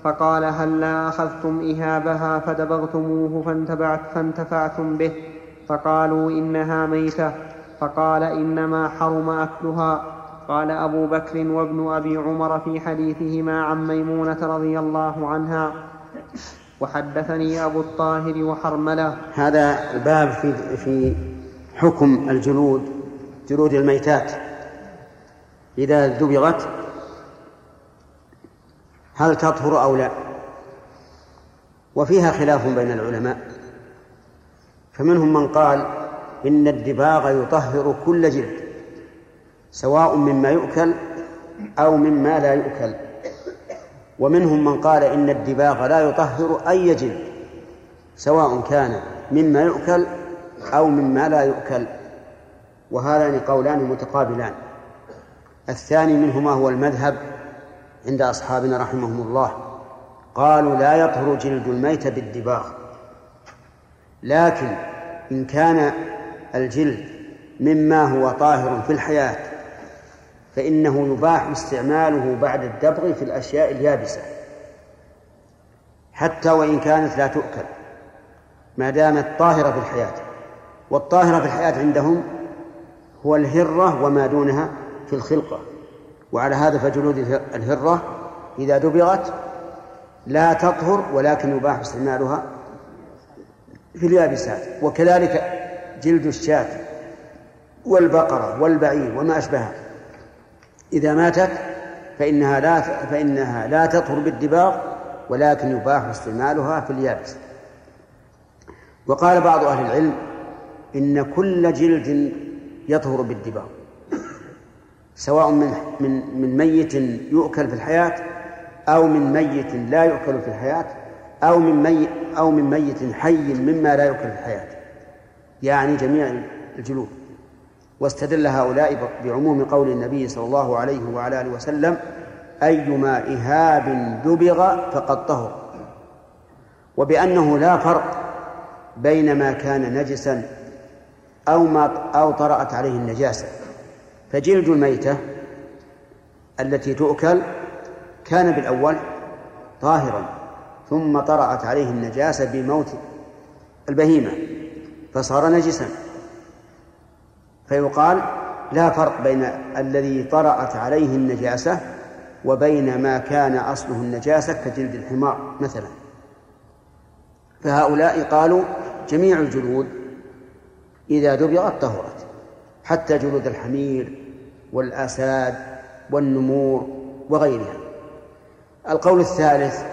فقال هلا أخذتم إهابها فدبغتموه فانتفعتم به فقالوا إنها ميتة فقال إنما حرم أكلها. قال أبو بكر وابن أبي عمر في حديثهما عن ميمونة رضي الله عنها وحدثني أبو الطاهر وحرملة. هذا الباب في في حكم الجلود جلود الميتات. إذا دبغت هل تطهر أو لا؟ وفيها خلاف بين العلماء. فمنهم من قال إن الدباغ يطهر كل جلد سواء مما يؤكل أو مما لا يؤكل. ومنهم من قال إن الدباغ لا يطهر أي جلد سواء كان مما يؤكل أو مما لا يؤكل وهذان قولان متقابلان. الثاني منهما هو المذهب عند أصحابنا رحمهم الله قالوا لا يطهر جلد الميت بالدباغ لكن إن كان الجلد مما هو طاهر في الحياة فإنه يباح استعماله بعد الدبغ في الأشياء اليابسة. حتى وإن كانت لا تؤكل. ما دامت طاهرة في الحياة. والطاهرة في الحياة عندهم هو الهرة وما دونها في الخلقة. وعلى هذا فجلود الهرة إذا دبغت لا تطهر ولكن يباح استعمالها في اليابسات. وكذلك جلد الشاة والبقرة والبعير وما أشبهها. إذا ماتت فإنها لا فإنها لا تطهر بالدباغ ولكن يباح استعمالها في اليابس. وقال بعض أهل العلم إن كل جلد يطهر بالدباغ سواء من من من ميت يؤكل في الحياة أو من ميت لا يؤكل في الحياة أو من ميت أو من ميت حي مما لا يؤكل في الحياة. يعني جميع الجلود. واستدل هؤلاء بعموم قول النبي صلى الله عليه وعلى آله وسلم أيما إهاب دبغ فقد طهر. وبأنه لا فرق بين ما كان نجسا أو ما أو طرأت عليه النجاسة. فجلد الميتة التي تؤكل كان بالأول طاهرا ثم طرأت عليه النجاسة بموت البهيمة فصار نجسا. فيقال لا فرق بين الذي طرأت عليه النجاسة وبين ما كان أصله النجاسة كجلد الحمار مثلا. فهؤلاء قالوا جميع الجلود إذا دبغت طهرت حتى جلود الحمير والآساد والنمور وغيرها. القول الثالث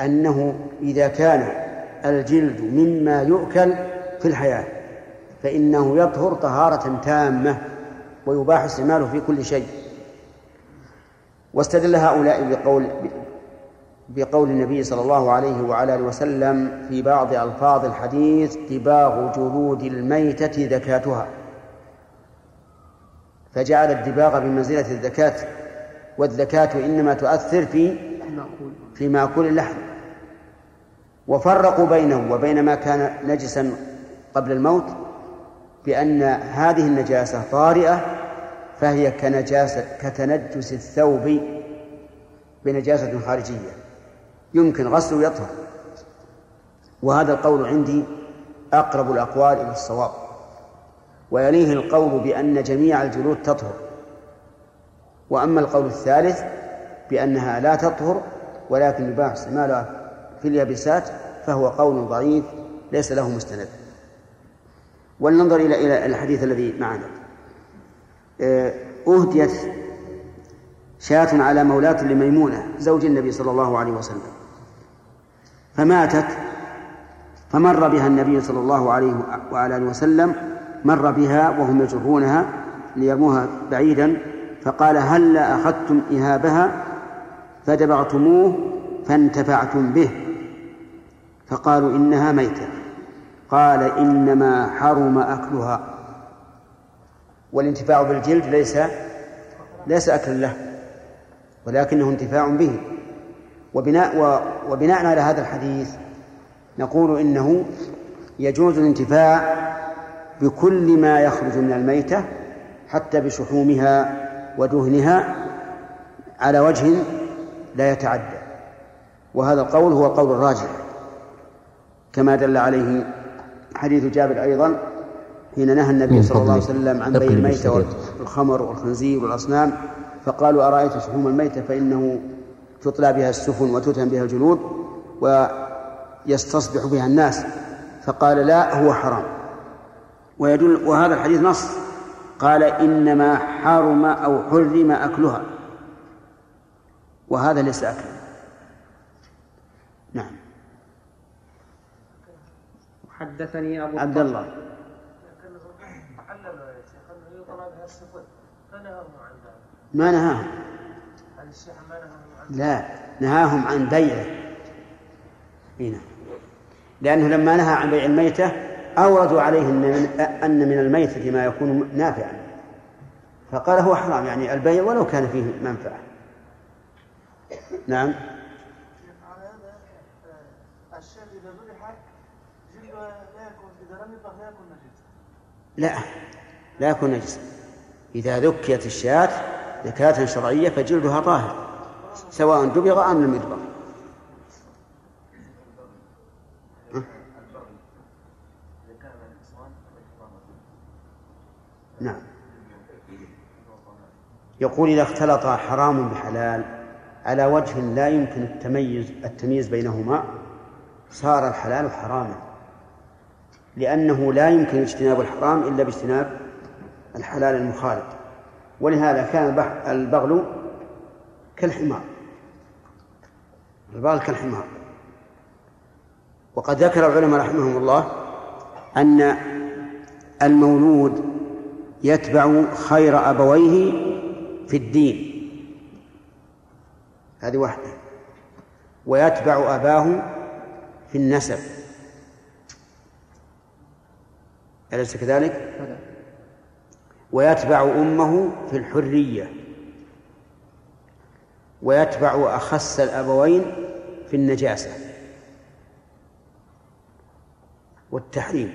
أنه إذا كان الجلد مما يؤكل في الحياة فإنه يطهر طهارة تامة ويباح استعماله في كل شيء. واستدل هؤلاء بقول بقول النبي صلى الله عليه وعلى آله وسلم في بعض ألفاظ الحديث دباغ جلود الميتة زكاتها. فجعل الدباغ بمنزلة الزكاة والزكاة إنما تؤثر في في مأكول اللحم. وفرقوا بينه وبين ما كان نجسا قبل الموت بأن هذه النجاسة طارئة فهي كنجاسة كتنجس الثوب بنجاسة خارجية. يمكن غسله يطهر وهذا القول عندي أقرب الأقوال إلى الصواب. ويليه القول بأن جميع الجلود تطهر. وأما القول الثالث بأنها لا تطهر ولكن يباح استعمالها في اليابسات فهو قول ضعيف ليس له مستند. ولننظر إلى إلى الحديث الذي معنا. آه، أهديت شاة على مولاة لميمونة زوج النبي صلى الله عليه وسلم. فماتت فمر بها النبي صلى الله عليه وعلى آله وسلم مر بها وهم يجرونها ليرموها بعيدا فقال هل أخذتم إهابها؟ فدبغتموه فانتفعتم به. فقالوا إنها ميتة. قال إنما حرم أكلها. والانتفاع بالجلد ليس ليس أكلا له ولكنه انتفاع به. وبناء وبناء على هذا الحديث نقول إنه يجوز الانتفاع بكل ما يخرج من الميتة حتى بشحومها ودهنها على وجه لا يتعدى. وهذا القول هو القول الراجح كما دل عليه حديث جابر أيضا حين نهى النبي صلى الله عليه وسلم عن بيع الميتة والخمر والخنزير والأصنام فقالوا أرأيت شحوم الميتة؟ فإنه تطلى بها السفن وتتهم بها الجلود ويستصبح بها الناس. فقال لا هو حرام. ويدل وهذا الحديث نص. قال إنما حرم أو حرم أكلها. وهذا ليس أكلا حدثني أبو عبد الله. يا شيخ انه يطلع بها السفن فنهاهم عن ذلك ما نهاهم؟ هل الشيخ ما نهاهم عن لا نهاهم عن بيعه. هنا لأنه لما نهى عن بيع الميتة أوردوا عليه أن من الميتة ما يكون نافعا. فقال هو حرام يعني البيع ولو كان فيه منفعة. نعم على هذا آه، الشاة اذا ذبح جلده لا لا يكون نجسا. إذا ذكيت الشاة زكاة شرعية فجلدها طاهر سواء دبغ أم لم يدبغ. نعم. يقول إذا اختلط حرام بحلال على وجه لا يمكن التميز التمييز بينهما صار الحلال حراما. لأنه لا يمكن اجتناب الحرام إلا باجتناب الحلال المخالط. ولهذا كان البغل كالحمار. البغل كالحمار. وقد ذكر العلماء رحمهم الله أن المولود يتبع خير أبويه في الدين. هذه واحدة. ويتبع أباه في النسب. أليس كذلك؟ ويتبع أمه في الحرية. ويتبع أخس الأبوين في النجاسة. والتحريم.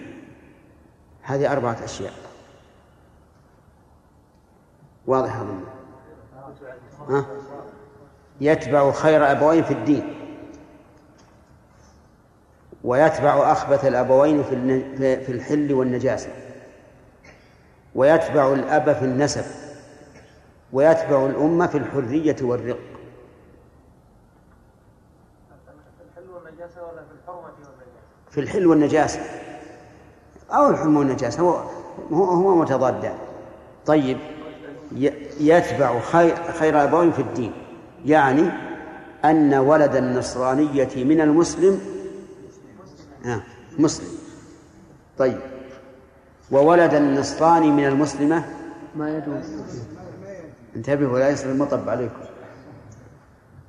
هذه أربعة أشياء. واضح أظن ها؟ يتبع خير أبوين في الدين. ويتبع أخبث الأبوين في الحل والنجاسة. ويتبع الأب في النسب. ويتبع الأمة في الحرية والرق. في الحل والنجاسة. أو الحرمة والنجاسة. هو هو متضادان. طيب يتبع خير خير أبوين في الدين. يعني أن ولد النصرانية من المسلم مسلم. طيب. وولد النصراني من المسلمة؟ ما يجوز انتبهوا لا يصير المطب عليكم.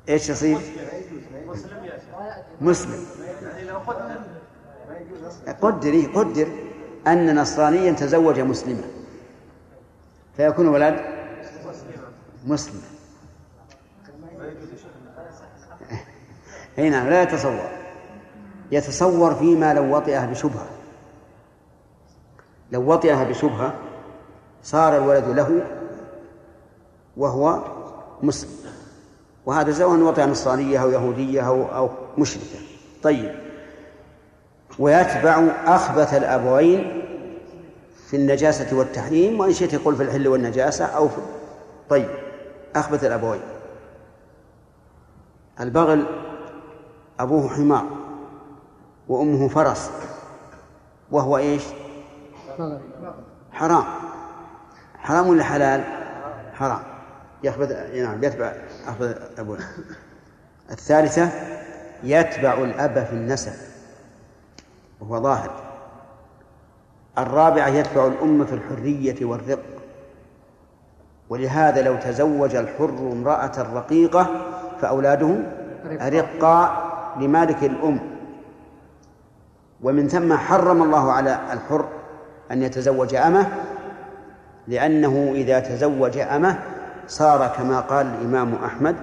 إيش يصير؟ مسلم. قدر إيه؟ قدر أن نصرانيا تزوج مسلمة. فيكون ولد؟ مسلم. اي نعم لا يتصور. يتصور فيما لو وطئه بشبهة. لو وطئها بشبهة صار الولد له وهو مسلم. وهذا سواء وطئ نصرانية أو يهودية أو أو مشركة. طيب. ويتبع أخبث الأبوين في النجاسة والتحريم وإن شئت يقول في الحل والنجاسة أو في طيب. أخبث الأبوين. البغل أبوه حمار. وأمه فرس. وهو إيش؟ حرام. حرام ولا حلال؟ حرام. يخبث نعم يتبع أبوه الثالثة يتبع الأب في النسب. وهو ظاهر. الرابعة يتبع الأم في الحرية والرق. ولهذا لو تزوج الحر امرأة رقيقة فأولاده أرقاء لمالك الأم. ومن ثم حرم الله على الحر أن يتزوج أمه لأنه إذا تزوج أمه صار كما قال الإمام أحمد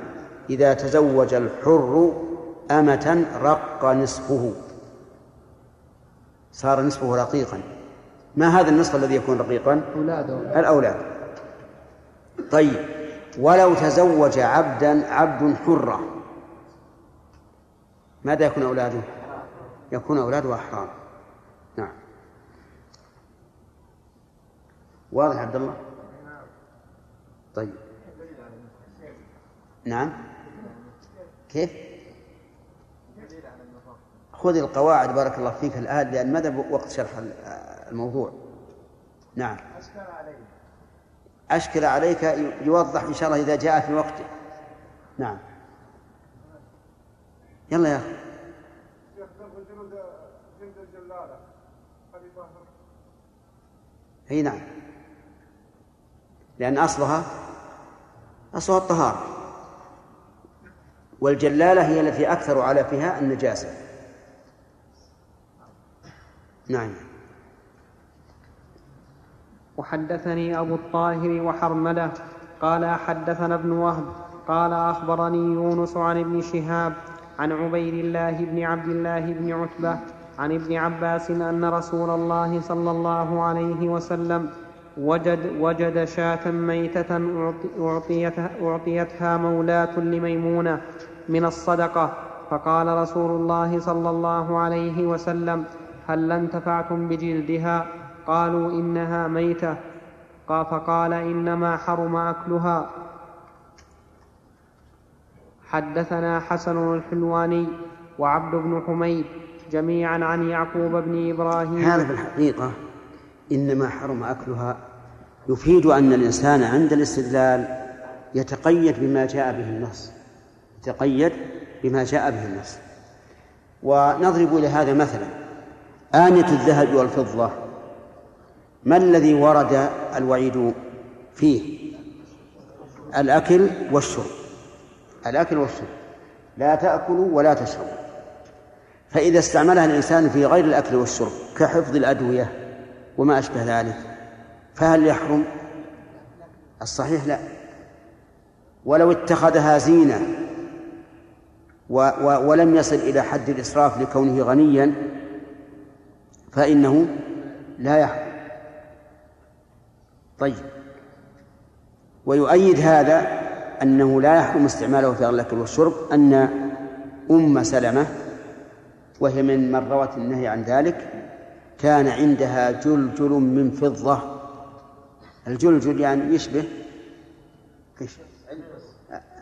إذا تزوج الحر أمة رق نصفه. صار نصفه رقيقا. ما هذا النصف الذي يكون رقيقا؟ أولاده الأولاد. طيب ولو تزوج عبدا عبد حرا ماذا يكون أولاده؟ يكون أولاده أحرار نعم. واضح عبد الله؟ طيب. نعم. كيف؟ خذ القواعد بارك الله فيك الآن لأن ماذا وقت شرح الموضوع. نعم. أشكل عليك يوضح إن شاء الله إذا جاء في وقته. نعم. يلا يا أخي. أي نعم. لأن أصلها أصلها الطهارة. والجلالة هي التي أكثر على فيها النجاسة. نعم. وحدثني أبو الطاهر وحرملة قال حدثنا ابن وهب قال أخبرني يونس عن ابن شهاب عن عبيد الله بن عبد الله بن عتبة عن ابن عباس أن رسول الله صلى الله عليه وسلم وجد وجد شاة ميتة أعطيتها, أعطيتها مولاة لميمونة من الصدقة. فقال رسول الله صلى الله عليه وسلم هل انتفعتم بجلدها؟ قالوا إنها ميتة. فقال إنما حرم أكلها. حدثنا حسن الحلواني وعبد بن حميد جميعا عن يعقوب بن إبراهيم. هذا في الحقيقة إنما حرم أكلها. يفيد أن الإنسان عند الاستدلال يتقيد بما جاء به النص. يتقيد بما جاء به النص. ونضرب إلى هذا مثلا. آنية الذهب والفضة. ما الذي ورد الوعيد فيه؟ الأكل والشرب. الأكل والشرب. لا تأكلوا ولا تشربوا. فإذا استعملها الإنسان في غير الأكل والشرب كحفظ الأدوية وما أشبه ذلك فهل يحرم؟ الصحيح لا. ولو اتخذها زينة و و ولم يصل إلى حد الإسراف لكونه غنيا فإنه لا يحرم. طيب. ويؤيد هذا أنه لا يحرم استعماله في الأكل والشرب أن أم سلمة وهي من من روت النهي عن ذلك كان عندها جلجل من فضة. الجلجل يعني يشبه؟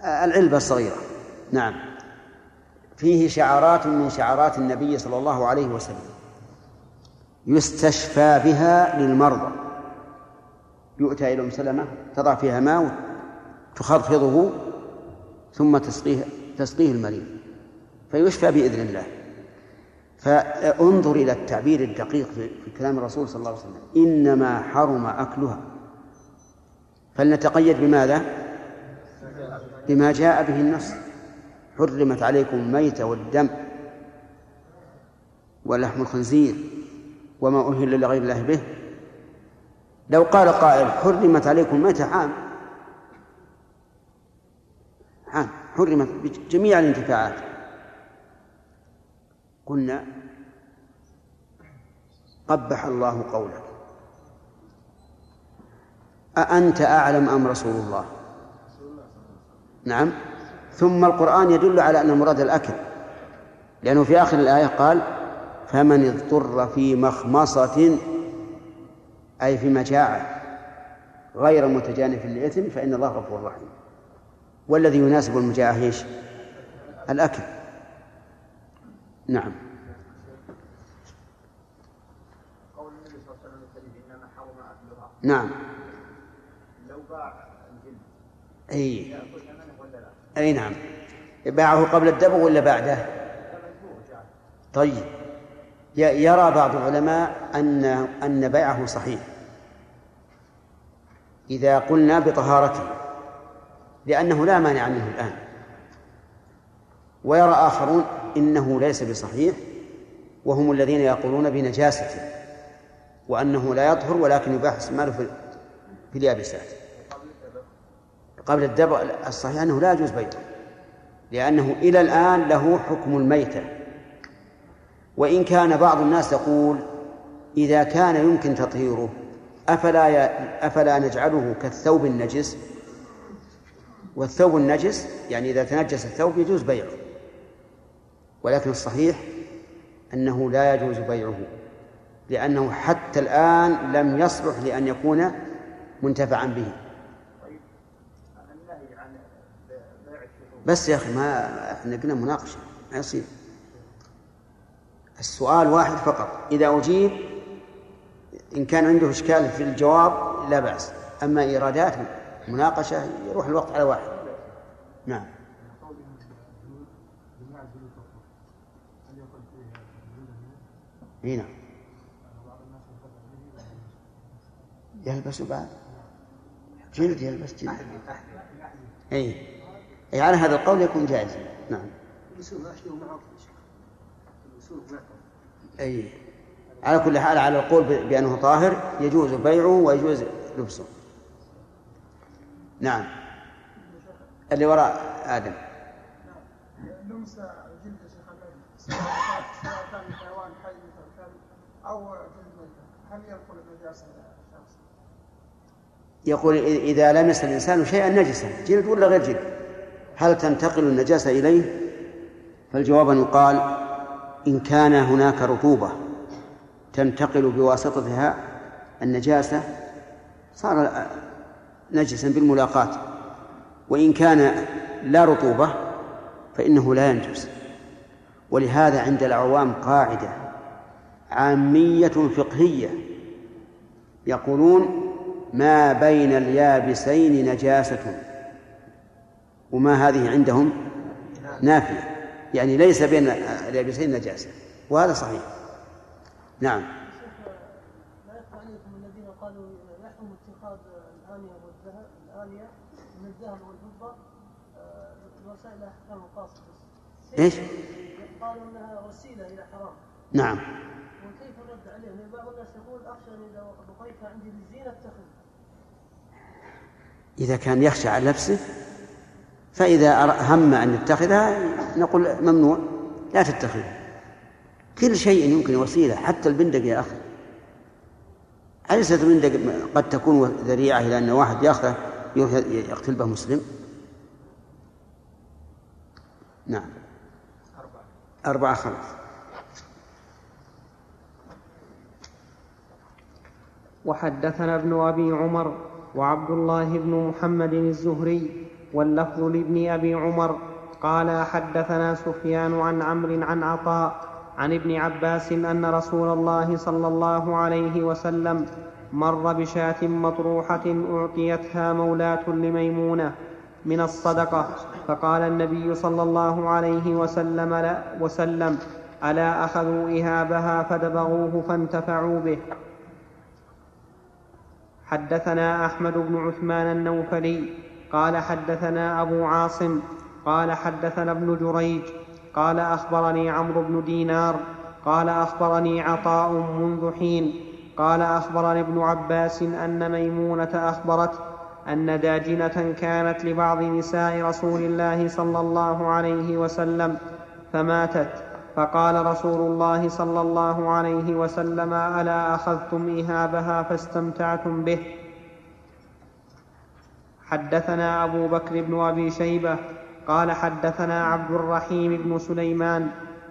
العلبة الصغيرة. نعم. فيه شعارات من شعارات النبي صلى الله عليه وسلم. يستشفى بها للمرضى. يؤتى إلى أم سلمة تضع فيها ماء تخفضه ثم تسقيه تسقيه المريض. فيشفى بإذن الله. فانظر إلى التعبير الدقيق في كلام الرسول صلى الله عليه وسلم. إنما حرم أكلها. فلنتقيد بماذا؟ بما جاء به النص. حرمت عليكم الميتة والدم ولحم الخنزير وما أهل لغير الله به. لو قال قائل حرمت عليكم الميتة عام. عام. حرمت بجميع الانتفاعات. قلنا قبح الله قولك. أأنت أعلم أم رسول الله؟ نعم. ثم القرآن يدل على أن المراد الأكل. لأنه في آخر الآية قال فمن اضطر في مخمصة أي في مجاعة غير متجانف للإثم فإن الله غفور رحيم. والذي يناسب المجاعة إيش؟ الأكل. نعم. قول النبي صلى الله عليه وسلم الكريم إنما حرم اكلها نعم. لو باع الجلد ياكل ثمنه ولا لا؟ أي نعم. باعه قبل الدبغ ولا بعده؟ طيب. يرى بعض العلماء أن أن بيعه صحيح. إذا قلنا بطهارته. لأنه لا مانع منه الآن. ويرى آخرون إنه ليس بصحيح وهم الذين يقولون بنجاسته وأنه لا يطهر ولكن يباح إستعماله في في اليابسات. قبل الدبغ الصحيح أنه لا يجوز بيعه لأنه إلى الآن له حكم الميتة. وإن كان بعض الناس يقول إذا كان يمكن تطهيره أفلا ي... أفلا نجعله كالثوب النجس؟ والثوب النجس يعني إذا تنجس الثوب يجوز بيعه. ولكن الصحيح أنه لا يجوز بيعه لأنه حتى الآن لم يصلح لأن يكون منتفعا به. بس يا أخي ما إحنا قلنا مناقشة ما يصير. السؤال واحد فقط إذا أجيب إن كان عنده إشكال في الجواب لا بأس أما إيرادات مناقشة يروح الوقت على واحد. نعم. اي نعم. يلبس بعد؟ جلد يلبس جلد. اي أي على هذا القول يكون جائزا. نعم. اي على كل حال على القول ب- بأنه طاهر يجوز بيعه ويجوز لبسه. نعم. اللي وراء آدم. لمس جلد شيخ النبي سواء سواء كان من حيوان حي مثل يقول إذا لمس الإنسان شيئا نجسا. جلد ولا غير جلد؟ هل تنتقل النجاسة إليه؟ فالجواب أن يقال إن كان هناك رطوبة تنتقل بواسطتها النجاسة صار نجسا بالملاقاة. وإن كان لا رطوبة فإنه لا ينجس. ولهذا عند العوام قاعدة عامية فقهية يقولون ما بين اليابسين نجاسة وما هذه عندهم نافية يعني ليس بين اليابسين نجاسة وهذا صحيح نعم آه، إيش؟ قالوا أنها وسيلة إلى حرام نعم وكيف الرد عليهم؟ لأن أن إذا كان يخشى على نفسه فإذا هم أن يتخذها نقول ممنوع لا تتخذها كل شيء يمكن وسيلة حتى البندق يا أخي. أليست البندق قد تكون ذريعة إلى أن واحد يأخذه يقتل به مسلم؟ نعم. أربعة خلاص. وحدثنا ابن أبي عمر وعبد الله بن محمد الزهري واللفظ لابن أبي عمر قال حدثنا سفيان عن عمرو عن عطاء عن ابن عباس أن رسول الله صلى الله عليه وسلم مر بشاة مطروحة أعطيتها مولاة لميمونة من الصدقة فقال النبي صلى الله عليه وسلم لا وسلم ألا أخذوا إهابها فدبغوه فانتفعوا به؟ حدثنا أحمد بن عثمان النوفلي قال حدثنا أبو عاصم قال حدثنا ابن جريج قال أخبرني عمرو بن دينار قال أخبرني عطاء منذ حين قال أخبرني ابن عباس أن ميمونة اخبرته أن داجنة كانت لبعض نساء رسول الله صلى الله عليه وسلم فماتت. فقال رسول الله صلى الله عليه وسلم ألا أخذتم اهابها فاستمتعتم به؟ حدثنا أبو بكر بن أبي شيبة قال حدثنا عبد الرحيم بن سليمان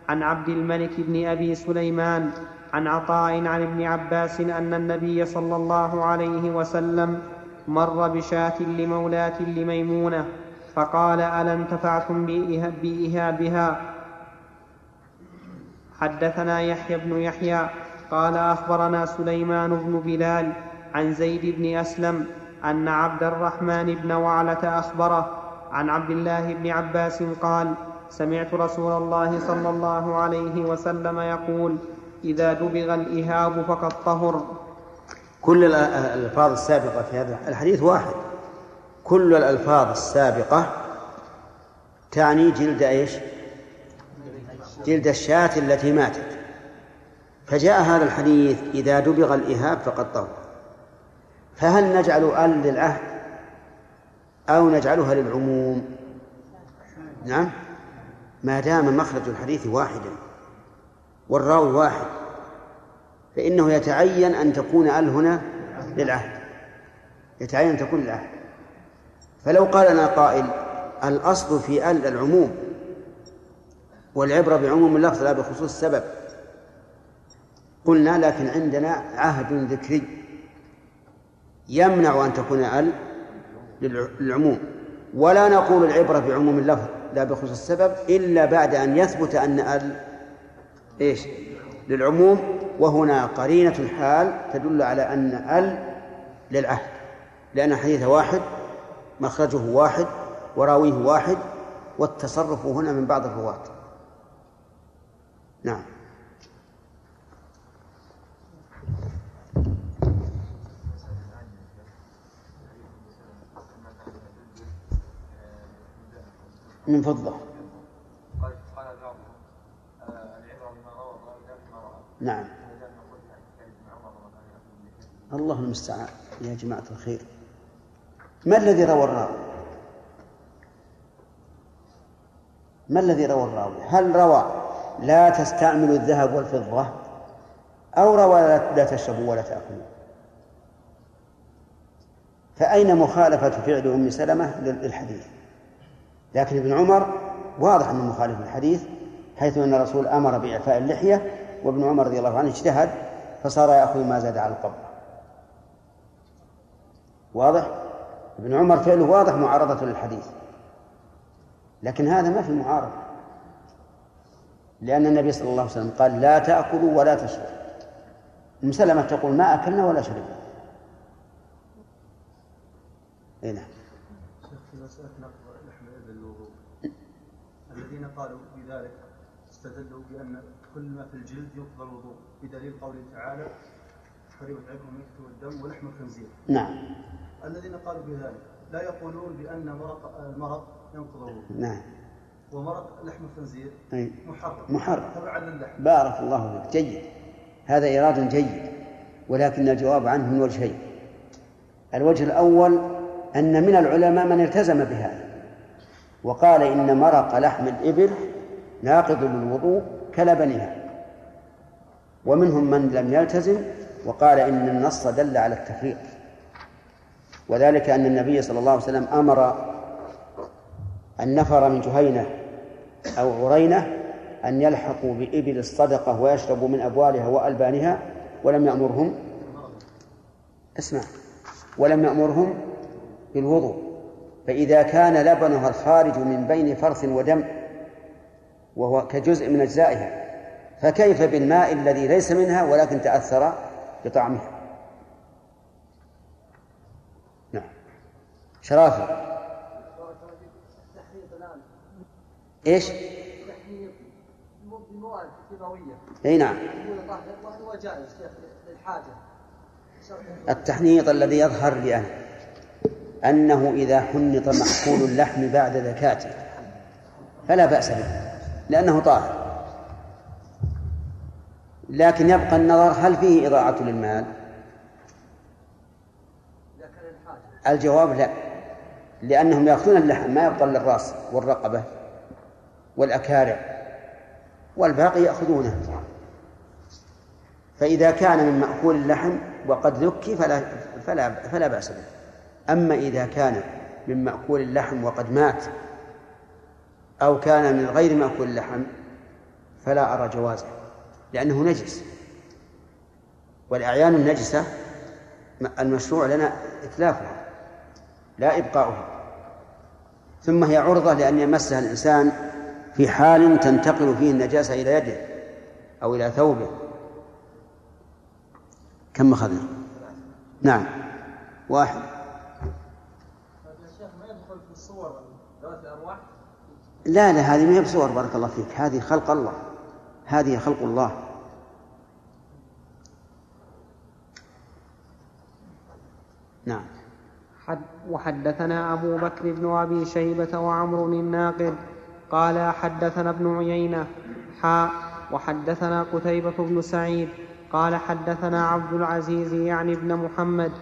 عن عبد الملك بن أبي سليمان عن عطاء عن ابن عباس أن النبي صلى الله عليه وسلم مر بشاة لمولاة لميمونة فقال ألا انتفعتم بإهابها حدثنا يحيى بن يحيى قال أخبرنا سليمان بن بلال عن زيد بن أسلم أن عبد الرحمن بن وعلة أخبره عن عبد الله بن عباس قال سمعت رسول الله صلى الله عليه وسلم يقول إذا دبغ الإهاب فقد طهر كل الألفاظ السابقة في هذا الحديث واحد كل الألفاظ السابقة تعني جلد إيش؟ جلد الشاة التي ماتت. فجاء هذا الحديث إذا دبغ الإهاب فقد طهر فهل نجعل أل للعهد أو نجعلها للعموم؟ نعم. ما دام مخرج الحديث واحدا والراوي واحد فإنه يتعين أن تكون أل هنا للعهد. يتعين أن تكون للعهد. فلو قال لنا قائل الأصل في أل العموم. والعبرة بعموم اللفظ لا بخصوص السبب. قلنا لكن عندنا عهد ذكري يمنع أن تكون ال للعموم. ولا نقول العبرة بعموم اللفظ لا بخصوص السبب إلا بعد أن يثبت أن ال إيش للعموم وهنا قرينة الحال تدل على أن ال للعهد لأن الحديث واحد مخرجه واحد وراويه واحد والتصرف هنا من بعض الرواة. نعم. من فضة. نعم. الله المستعان. يا جماعة الخير. ما الذي روى الراوي؟ ما الذي روى الراوي؟ هل روى لا تستعملوا الذهب والفضة أو روى لا تشربوا ولا تأكلوا. فأين مخالفة فعل أم سلمة للحديث؟ لكن ابن عمر واضح أنه مخالف للحديث حيث أن الرسول أمر بإعفاء اللحية وابن عمر رضي الله عنه اجتهد فصار يأخذ ما زاد على القبر. واضح؟ ابن عمر فعله واضح معارضة للحديث. لكن هذا ما في معارضة. لأن النبي صلى الله عليه وسلم قال لا تأكلوا ولا تشربوا. ام سلمة تقول ما أكلنا ولا شربنا. اي نعم. في مسألة نقض لحم الإبل الوضوء. الذين قالوا بذلك استدلوا بأن كل ما في الجلد يقضى الوضوء بدليل قوله تعالى حرمت عليكم الميتة والدم ولحم الخنزير. نعم. الذين قالوا بذلك لا يقولون بأن مرق المرق ينقض الوضوء. نعم. ومرق لحم الخنزير. محرم. محرم. تبعا للحم. بارك الله فيك. جيد. هذا إيراد جيد. ولكن الجواب عنه من وجهين. الوجه الأول أن من العلماء من التزم بهذا. وقال إن مرق لحم الإبل ناقض للوضوء كلبنها. ومنهم من لم يلتزم وقال إن النص دل على التفريق. وذلك أن النبي صلى الله عليه وسلم أمر النفر من جهينة أو عرينة أن يلحقوا بإبل الصدقة ويشربوا من أبوالها وألبانها ولم يأمرهم. اسمع. ولم يأمرهم بالوضوء. فإذا كان لبنها الخارج من بين فرث ودم وهو كجزء من أجزائها فكيف بالماء الذي ليس منها ولكن تأثر بطعمها؟ نعم. شرافي إيش؟ إي نعم. التحنيط الذي يظهر لي أنا أنه إذا حنط محفول اللحم بعد زكاته. فلا بأس به. لأنه طاهر. لكن يبقى النظر هل فيه إضاعة للمال؟ الجواب لا. لأنهم يأخذون اللحم ما يبقى للرأس والرقبة. والأكارع والباقي يأخذونه. فإذا كان من مأكول اللحم وقد ذكي فلا فلا فلا بأس به. أما إذا كان من مأكول اللحم وقد مات أو كان من غير مأكول اللحم فلا أرى جوازه لأنه نجس. والأعيان النجسة المشروع لنا إتلافها لا إبقاؤها. ثم هي عرضة لأن يمسها الإنسان في حال تنتقل فيه النجاسة إلى يده أو إلى ثوبه. كم أخذنا؟ نعم. واحد. لا لا هذه ما هي بصور بارك الله فيك. هذه خلق الله. هذه خلق الله. نعم. حد وحدثنا أبو بكر بن أبي شيبة وعمر الناقد قال حدثنا ابن عيينة حاء وحدثنا قتيبة بن سعيد قال حدثنا عبد العزيز يعني ابن محمد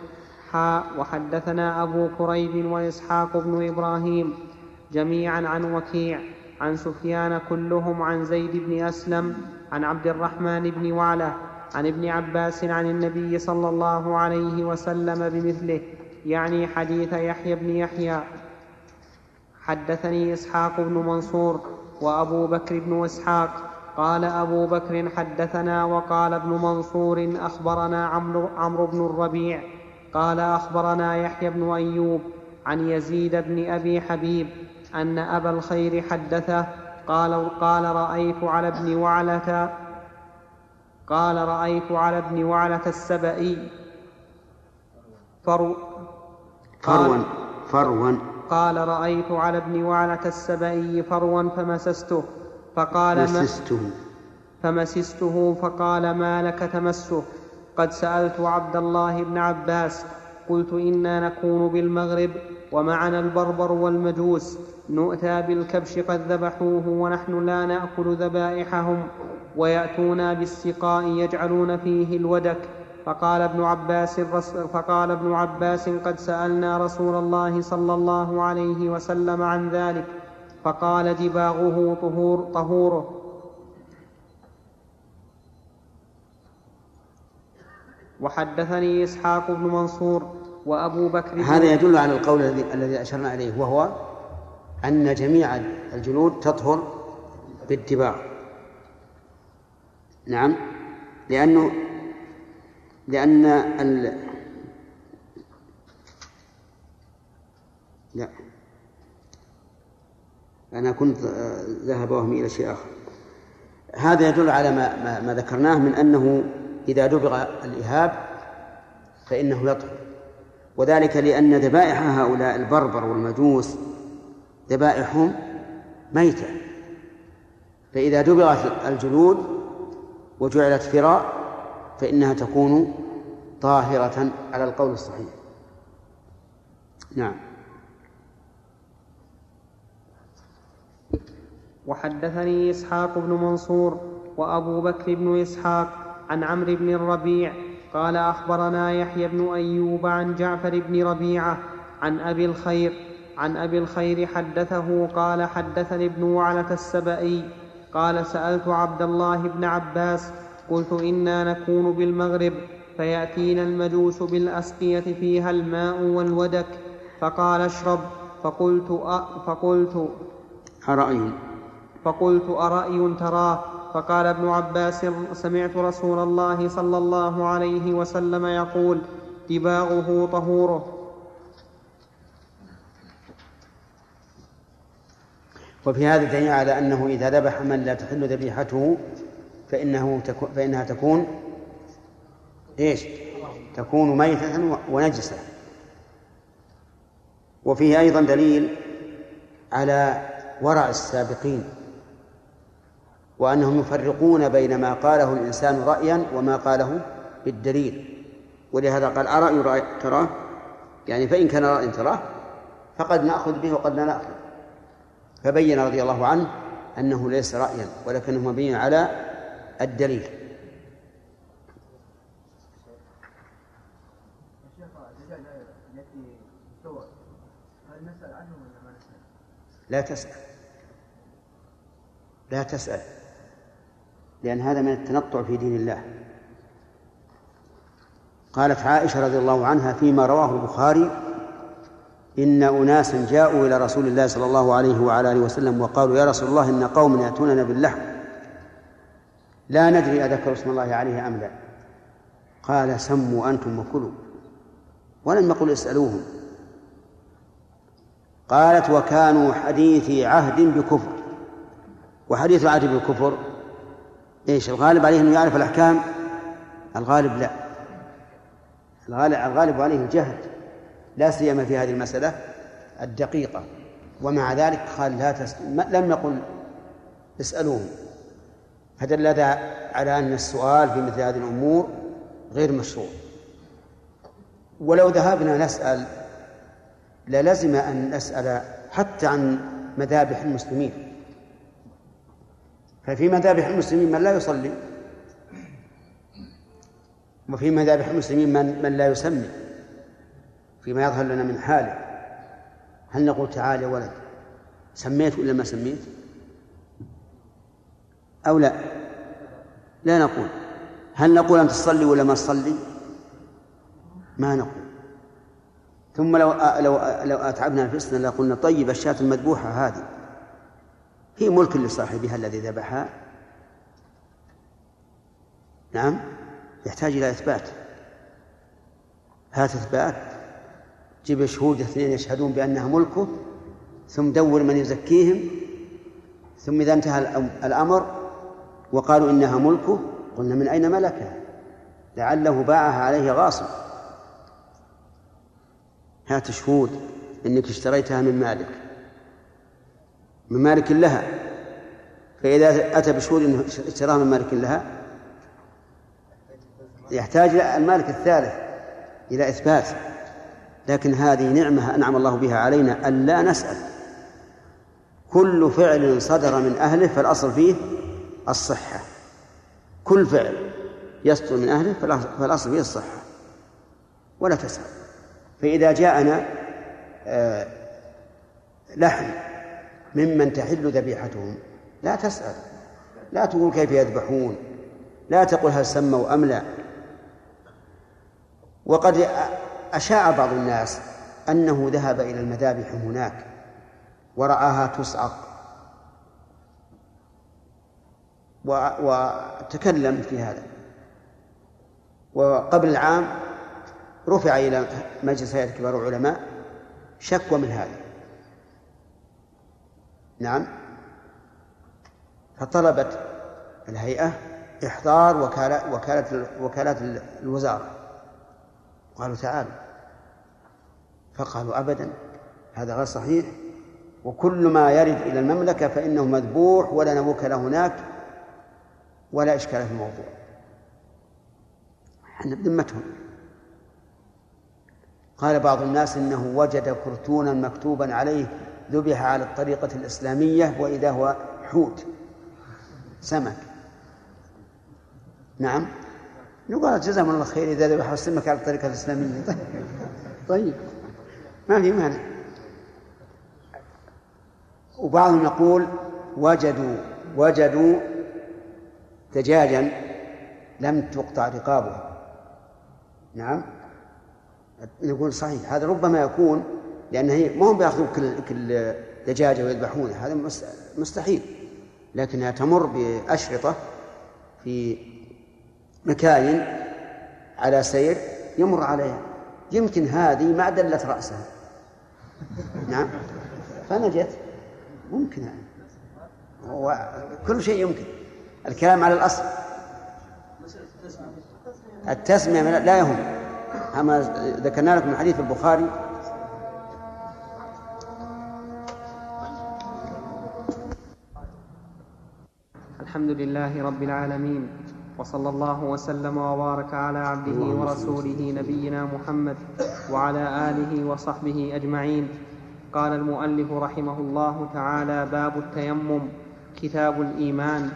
حاء وحدثنا أبو كريب وإسحاق بن إبراهيم جميعا عن وكيع عن سفيان كلهم عن زيد بن أسلم عن عبد الرحمن بن وعلة عن ابن عباس عن النبي صلى الله عليه وسلم بمثله يعني حديث يحيى بن يحيى. حدثني إسحاق بن منصور وأبو بكر بن إسحاق قال أبو بكر حدثنا وقال ابن منصور أخبرنا عمرو, عمرو بن الربيع قال أخبرنا يحيى بن أيوب عن يزيد بن أبي حبيب أن أبا الخير حدثه قال قال رأيت على ابن وعله قال رأيت على ابن وعلة السبئي. فرو فروا فروا. قال رأيت على ابن وعلة السبئي فروا فمسسته فقال مسسته. فمسسته فقال ما لك تمسه؟ قد سألت عبد الله بن عباس قلت إنا نكون بالمغرب ومعنا البربر والمجوس نؤتى بالكبش قد ذبحوه ونحن لا نأكل ذبائحهم ويأتونا بالسقاء يجعلون فيه الودك فقال ابن عباس فقال ابن عباس قد سألنا رسول الله صلى الله عليه وسلم عن ذلك فقال دباغه طهور طهوره. وحدثني إسحاق بن منصور وأبو بكر هذا يدل على القول الذي الذي أشرنا إليه وهو أن جميع الجلود تطهر بالدباغ. نعم؟ لأنه لأن ال... لا. أنا كنت ذهب وهمي إلى شيء آخر. هذا يدل على ما, ما, ما ذكرناه من أنه إذا دبغ الإهاب فإنه يطهر وذلك لأن ذبائح هؤلاء البربر والمجوس ذبائحهم ميتة. فإذا دبغت الجلود وجعلت فراء فإنها تكون طاهرة على القول الصحيح. نعم. وحدثني إسحاق بن منصور وأبو بكر بن إسحاق عن عمرو بن الربيع قال أخبرنا يحيى بن أيوب عن جعفر بن ربيعة عن أبي الخير عن أبي الخير حدثه قال حدثني ابن وعلة السبئي قال سألت عبد الله بن عباس قلت إنا نكون بالمغرب فيأتينا المجوس بالأسقية فيها الماء والودك. فقال اشرب. فقلت أ فقلت أرأي؟ فقلت أرأي تراه؟ فقال ابن عباس سمعت رسول الله صلى الله عليه وسلم يقول دباغه طهوره. وفي هذا دليل على أنه إذا ذبح من لا تحل ذبيحته فإنه تكون فإنها تكون إيش؟ تكون ميتة ونجسة. وفيه أيضا دليل على ورع السابقين وأنهم يفرقون بين ما قاله الإنسان رأيا وما قاله بالدليل. ولهذا قال أرأي رأي تراه؟ يعني فإن كان رأي تراه فقد نأخذ به وقد لا نأخذ. فبين رضي الله عنه أنه ليس رأيا ولكنه مبين على الدليل. لا تسأل. لا تسأل. لأن هذا من التنطع في دين الله. قالت عائشة رضي الله عنها فيما رواه البخاري إن أناسا جاءوا إلى رسول الله صلى الله عليه وعلى آله وسلم وقالوا يا رسول الله إن قوم يأتوننا باللحم. لا ندري أذكر اسم الله عليه أم لا. قال سموا أنتم وكلوا. ولم يقل اسألوهم. قالت وكانوا حديثي عهد بكفر. وحديث العهد بالكفر إيش الغالب عليه أنه يعرف الأحكام؟ الغالب لا. الغالب الغالب عليه الجهل. لا سيما في هذه المسألة الدقيقة. ومع ذلك قال لا تس... لم يقل اسألوهم. فدل هذا على أن السؤال في مثل هذه الأمور غير مشروع. ولو ذهبنا نسأل للزم أن نسأل حتى عن مذابح المسلمين. ففي مذابح المسلمين من لا يصلي؟ وفي مذابح المسلمين من من لا يسمي؟ فيما يظهر لنا من حاله. هل نقول تعال يا ولد سميت ولا ما سميت؟ أو لا؟ لا نقول. هل نقول أن تصلي ولا ما تصلي؟ ما نقول. ثم لو لو لو أتعبنا انفسنا لقلنا طيب الشاة المذبوحة هذه. هي ملك لصاحبها الذي ذبحها. نعم. يحتاج إلى إثبات. هات إثبات. جيب شهود اثنين يشهدون بأنها ملكه ثم دور من يزكيهم. ثم إذا انتهى الأمر وقالوا إنها ملكه. قلنا من أين ملكها؟ لعله باعها عليه غاصب. هات شهود إنك اشتريتها من مالك. من مالك لها. فإذا أتى بشهود أنه اشتراها من مالك لها يحتاج المالك الثالث إلى إثبات. لكن هذه نعمة أنعم الله بها علينا ألا نسأل. كل فعل صدر من أهله فالأصل فيه الصحة. كل فعل يصدر من أهله فالأصل فيه الصحة. ولا تسأل. فإذا جاءنا آه، لحم ممن تحل ذبيحتهم لا تسأل. لا تقول كيف يذبحون. لا تقول هل سموا أم لا. وقد أشاع بعض الناس أنه ذهب إلى المذابح هناك ورآها تصعق وتكلم في هذا. وقبل العام رفع إلى مجلس هيئة كبار العلماء شكوى من هذا. نعم. فطلبت الهيئة إحضار وكالة وكالة وكالات الوزارة. قالوا تعالوا. فقالوا أبدا هذا غير صحيح. وكل ما يرد إلى المملكة فإنه مذبوح ولا نوكل هناك. ولا إشكال في الموضوع. إحنا بذمتهم. قال بعض الناس إنه وجد كرتونا مكتوبا عليه ذبح على الطريقة الإسلامية وإذا هو حوت سمك. نعم. يقال جزاهم الله خير إذا ذبح السمك على الطريقة الإسلامية. طيب, طيب. ما في مانع. وبعضهم يقول وجدوا وجدوا دجاجا لم تقطع رقابها نعم؟ نقول صحيح. هذا ربما يكون لأن هي ما هم بيأخذون كل كل دجاجة ويذبحونها. هذا مستحيل. لكنها تمر بأشرطة في مكاين على سير يمر عليها. يمكن هذه ما دلت رأسها. نعم. فنجت. ممكن كل شيء يمكن. الكلام على الأصل. التسمية لا يهم. أما ذكرنا لكم حديث البخاري. الحمد لله رب العالمين وصلى الله وسلم وبارك على عبده ورسوله نبينا محمد وعلى آله وصحبه أجمعين. قال المؤلف رحمه الله تعالى باب التيمم كتاب الإيمان.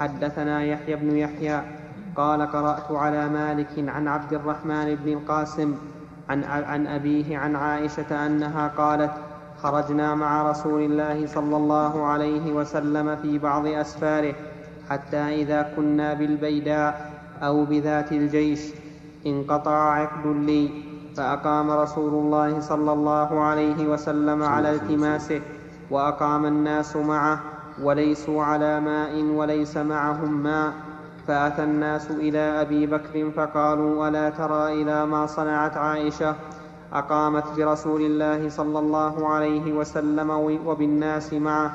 حدثنا يحيى بن يحيى قال قرأت على مالك عن عبد الرحمن بن القاسم عن, عن أبيه عن عائشة أنها قالت خرجنا مع رسول الله صلى الله عليه وسلم في بعض أسفاره حتى إذا كنا بالبيداء أو بذات الجيش انقطع عقد لي فأقام رسول الله صلى الله عليه وسلم على التماسه وأقام الناس معه وليسوا على ماء وليس معهم ماء. فأتى الناس إلى أبي بكر فقالوا ألا ترى إلى ما صنعت عائشة؟ أقامت برسول الله صلى الله عليه وسلم وبالناس معه.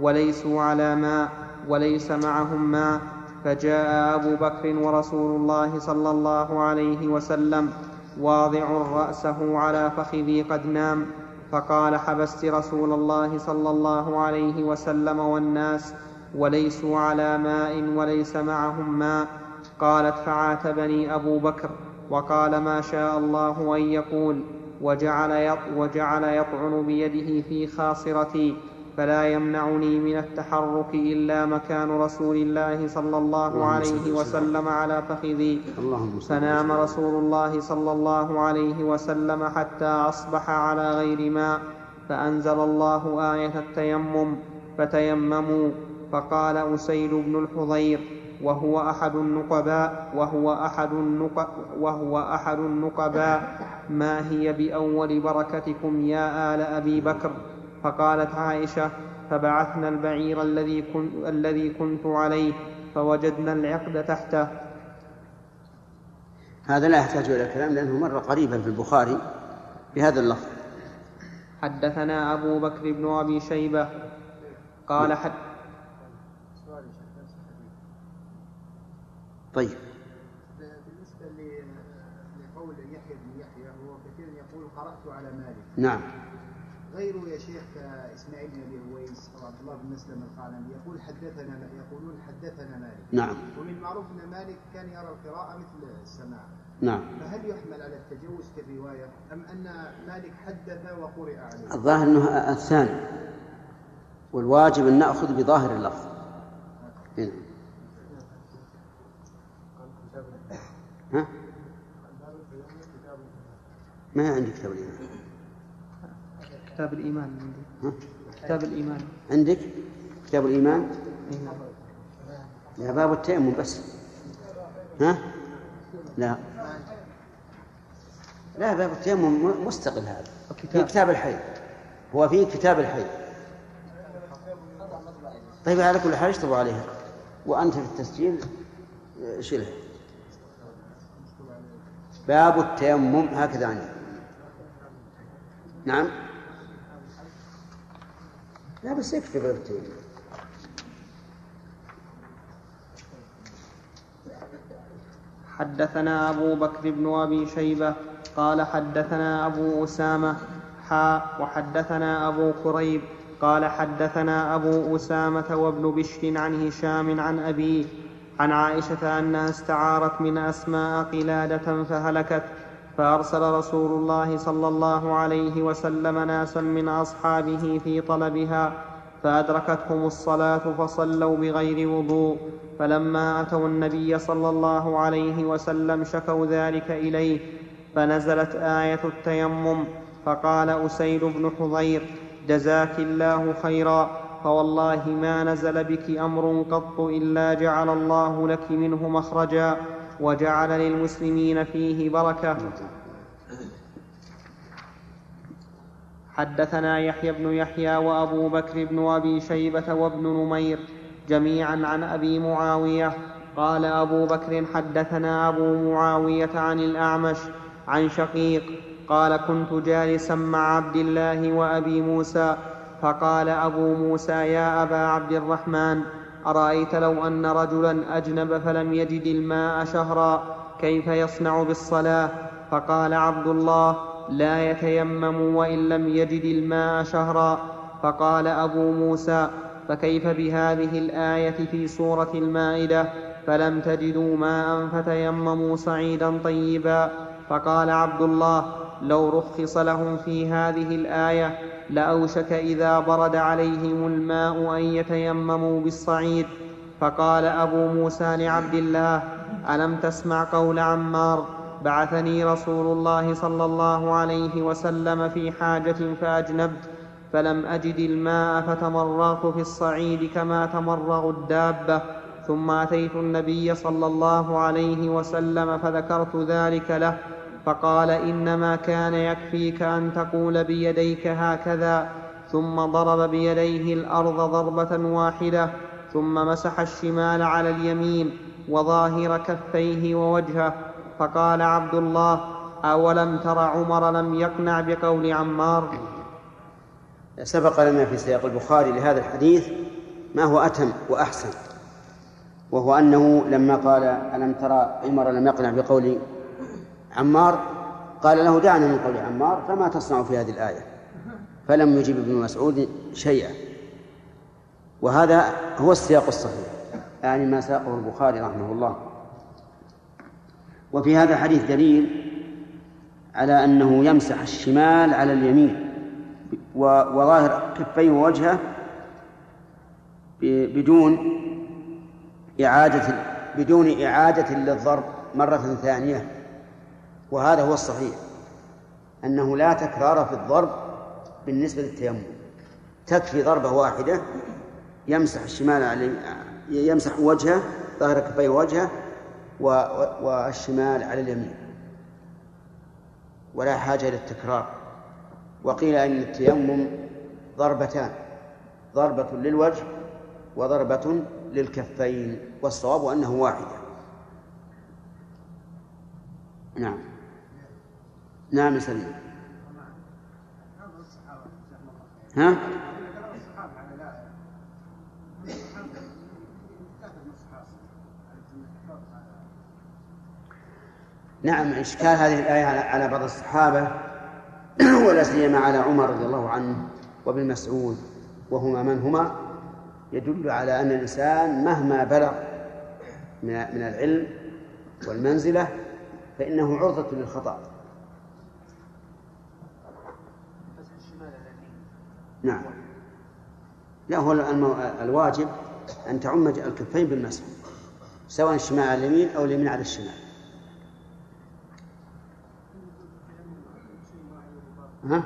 وليسوا على ماء وليس معهم ماء. فجاء أبو بكر ورسول الله صلى الله عليه وسلم. واضع رأسه على فخذي قد نام. فقال حبست رسول الله صلى الله عليه وسلم والناس وليسوا على ماء وليس معهم ماء. قالت فعاتبني أبو بكر وقال ما شاء الله أن يقول وجعل يطعن بيده في خاصرتي. فلا يمنعني من التحرك إلا مكان رسول الله صلى الله عليه وسلم. على فخذي. فنام رسول الله صلى الله عليه وسلم حتى أصبح على غير ماء فأنزل الله آية التيمم فتيمموا. فقال أسيل بن الحضير وهو أحد النقباء وهو أحد النق وهو أحد النقباء. ما هي بأول بركتكم يا آل أبي بكر؟ فقالت عائشة فبعثنا البعير الذي كنت, الذي كنت عليه فوجدنا العقد تحته. هذا لا يحتاج إلى كلام لأنه مر قريبا في البخاري بهذا اللفظ. حدثنا أبو بكر بن أبي شيبة قال حد طيب. بالنسبة لقول يحيى بن يحيى هو كثيرا يقول قرأت على مالك. نعم. غيره يا شيخ كاسماعيل بن أبي هويس أو عبد الله بن مسلم القعنبي يقول حدثنا يقولون حدثنا مالك. نعم. ومن المعروف أن مالك كان يرى القراءة مثل السماع. نعم. فهل يحمل على التجوز في الروايه أم أن مالك حدث وقرئ عليه؟ الظاهر أنه الثاني. والواجب أن نأخذ بظاهر اللفظ. هنا. ها؟ ما عندي كتاب الايمان كتاب الإيمان عندي كتاب الإيمان. عندك؟ كتاب الإيمان. لا باب التيمم بس. ها؟ لا. لا باب التيمم مستقل هذا. في كتاب الحي. هو في كتاب الحي. طيب على كل حال اشطبوا عليها. وأنت في التسجيل شيلها باب التيمم هكذا عندي نعم؟ لا بس يكفي التيمم حدثنا أبو بكر بن أبي شيبة قال حدثنا أبو أسامة حا وحدثنا أبو كريب قال حدثنا أبو أسامة وابن بشر عن هشام عن أبيه عن عائشة أنها استعارت من أسماء قلادة فهلكت فأرسل رسول الله صلى الله عليه وسلم ناسا من أصحابه في طلبها فأدركتهم الصلاة فصلوا بغير وضوء فلما أتوا النبي صلى الله عليه وسلم شكوا ذلك إليه فنزلت آية التيمم فقال أسيد بن حضير جزاك الله خيرا فوالله ما نزل بك أمر قط إلا جعل الله لك منه مخرجا. وجعل للمسلمين فيه بركة. حدثنا يحيى بن يحيى وأبو بكر بن أبي شيبة وابن نمير جميعا عن أبي معاوية. قال أبو بكر حدثنا أبو معاوية عن الأعمش عن شقيق. قال كنت جالسا مع عبد الله وأبي موسى. فقال أبو موسى يا أبا عبد الرحمن أرأيت لو أن رجلا أجنب فلم يجد الماء شهرا كيف يصنع بالصلاة؟ فقال عبد الله لا يتيمم وإن لم يجد الماء شهرا. فقال أبو موسى فكيف بهذه الآية في سورة المائدة؟ فلم تجدوا ماء فتيمموا صعيدا طيبا. فقال عبد الله لو رخص لهم في هذه الآية لأوشك إذا برد عليهم الماء أن يتيمموا بالصعيد. فقال أبو موسى لعبد الله ألم تسمع قول عمار بعثني رسول الله صلى الله عليه وسلم في حاجة فأجنبت فلم أجد الماء فتمرغت في الصعيد كما تمرغ الدابة. ثم أتيت النبي صلى الله عليه وسلم فذكرت ذلك له فقال إنما كان يكفيك أن تقول بيديك هكذا ثم ضرب بيديه الأرض ضربة واحدة ثم مسح الشمال على اليمين وظاهر كفيه ووجهه. فقال عبد الله أولم تر عمر لم يقنع بقول عمار؟ سبق لنا في سياق البخاري لهذا الحديث ما هو أتم وأحسن وهو أنه لما قال ألم ترى عمر لم يقنع بقول عمار قال له دعنا من قول عمار فما تصنع في هذه الآية. فلم يجب ابن مسعود شيئا. وهذا هو السياق الصحيح. يعني ما ساقه البخاري رحمه الله. وفي هذا الحديث دليل على أنه يمسح الشمال على اليمين وظاهر كفيه ووجهه بدون إعادة بدون إعادة للضرب مرة ثانية. وهذا هو الصحيح أنه لا تكرار في الضرب بالنسبة للتيمم. تكفي ضربة واحدة يمسح الشمال على يمسح وجهه ظاهر كفيه ووجهه والشمال على اليمين. ولا حاجة للتكرار وقيل أن التيمم ضربتان ضربة للوجه وضربة للكفين والصواب أنه واحدة. نعم. نعم سليم ها؟ نعم إشكال هذه الآية على بعض الصحابة ولا سيما على عمر رضي الله عنه وابن مسعود وهما من هما يدل على أن الإنسان مهما بلغ من العلم والمنزلة فإنه عرضة للخطأ نعم. لا هو الواجب أن تعم الكفين بالمسح سواء الشمال على اليمين أو اليمين على الشمال. ها؟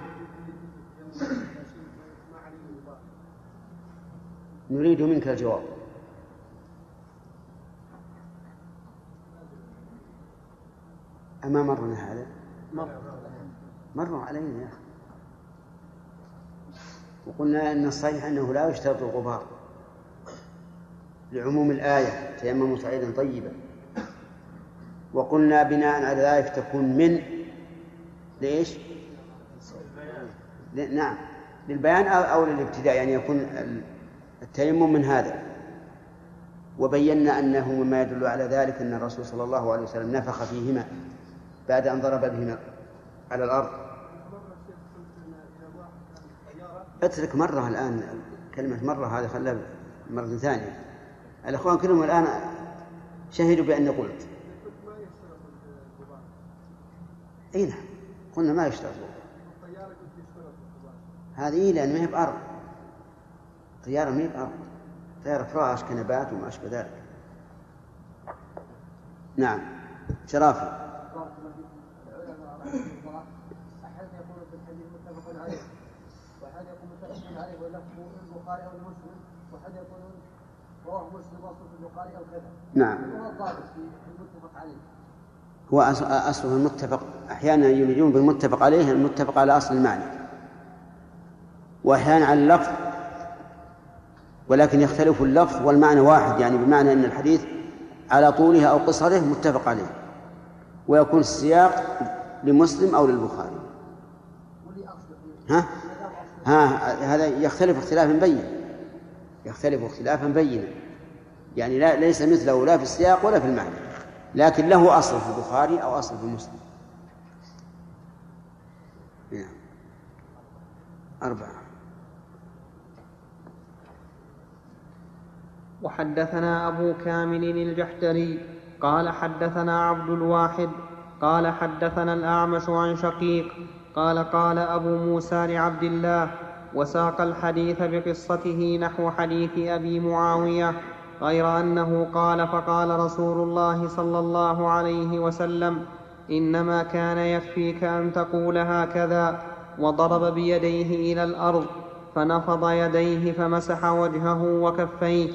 نريد منك الجواب. أما مرنا هذا؟ مر علينا يا أخي. وقلنا أن الصحيح أنه لا يشترط الغبار لعموم الآية تيمموا سعيدا طيبا. وقلنا بناء على ذلك تكون من ليش؟ نعم للبيان أو للابتداء يعني يكون التيمم من هذا. وبينا أنه مما يدل على ذلك أن الرسول صلى الله عليه وسلم نفخ فيهما بعد أن ضرب بهما على الأرض. أترك مرة الآن كلمة مرة هذا خلاها مرة ثانية. الأخوان كلهم الآن شهدوا بأني قلت. أي نعم قلنا ما يشترط. هذه لأن ما هي بأرض. طيارة ما هي بأرض. طيارة فراش كنبات وما أشبه ذلك. نعم شرافي أحد يقول في الحديث متفق عليه وأحد يقول متفق عليه ولفظه البخاري أو مسلم وأحد يقول رواه مسلم وأصله في البخاري أو كذا. نعم. هو الضابط في المتفق عليه. هو أصله المتفق أحيانا يريدون بالمتفق عليه المتفق على أصل المعنى. وأحيانا على اللفظ ولكن يختلف اللفظ والمعنى واحد يعني بمعنى أن الحديث على طوله أو قصره متفق عليه. ويكون السياق لمسلم أو للبخاري. ها؟ ها هذا يختلف اختلافا بينا يختلف اختلافا بينا يعني لا ليس مثله لا في السياق ولا في المعنى. لكن له أصل في البخاري أو أصل في مسلم. نعم. أربعة. وحدثنا أبو كامل الجحدري قال حدثنا عبد الواحد قال حدثنا الأعمش عن شقيق قال قال أبو موسى لعبد الله وساق الحديث بقصته نحو حديث أبي معاوية غير أنه قال فقال رسول الله صلى الله عليه وسلم إنما كان يكفيك أن تقول هكذا وضرب بيديه إلى الأرض فنفض يديه فمسح وجهه وكفيه.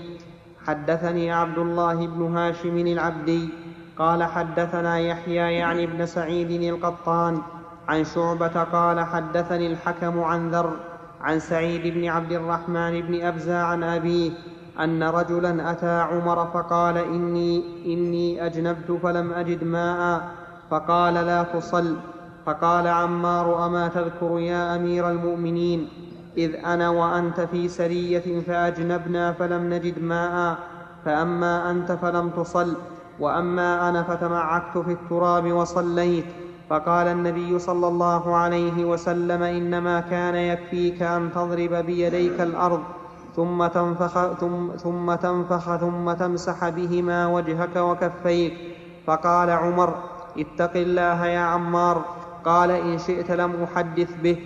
حدثني عبد الله بن هاشم العبدي قال حدثنا يحيى يعني ابن سعيد القطان عن شعبة قال حدثني الحكم عن ذر عن سعيد بن عبد الرحمن بن أبزى عن أبيه أن رجلا أتى عمر فقال إني إني أجنبت فلم أجد ماء فقال لا تصل. فقال عمار أما تذكر يا أمير المؤمنين؟ إذ أنا وأنت في سرية فأجنبنا فلم نجد ماء فأما أنت فلم تصل وأما أنا فتمعكت في التراب وصليت. فقال النبي صلى الله عليه وسلم إنما كان يكفيك أن تضرب بيديك الأرض ثم تنفخ ثم, ثم تنفخ ثم تمسح بهما وجهك وكفيك. فقال عمر اتق الله يا عمار. قال إن شئت لم أحدث به.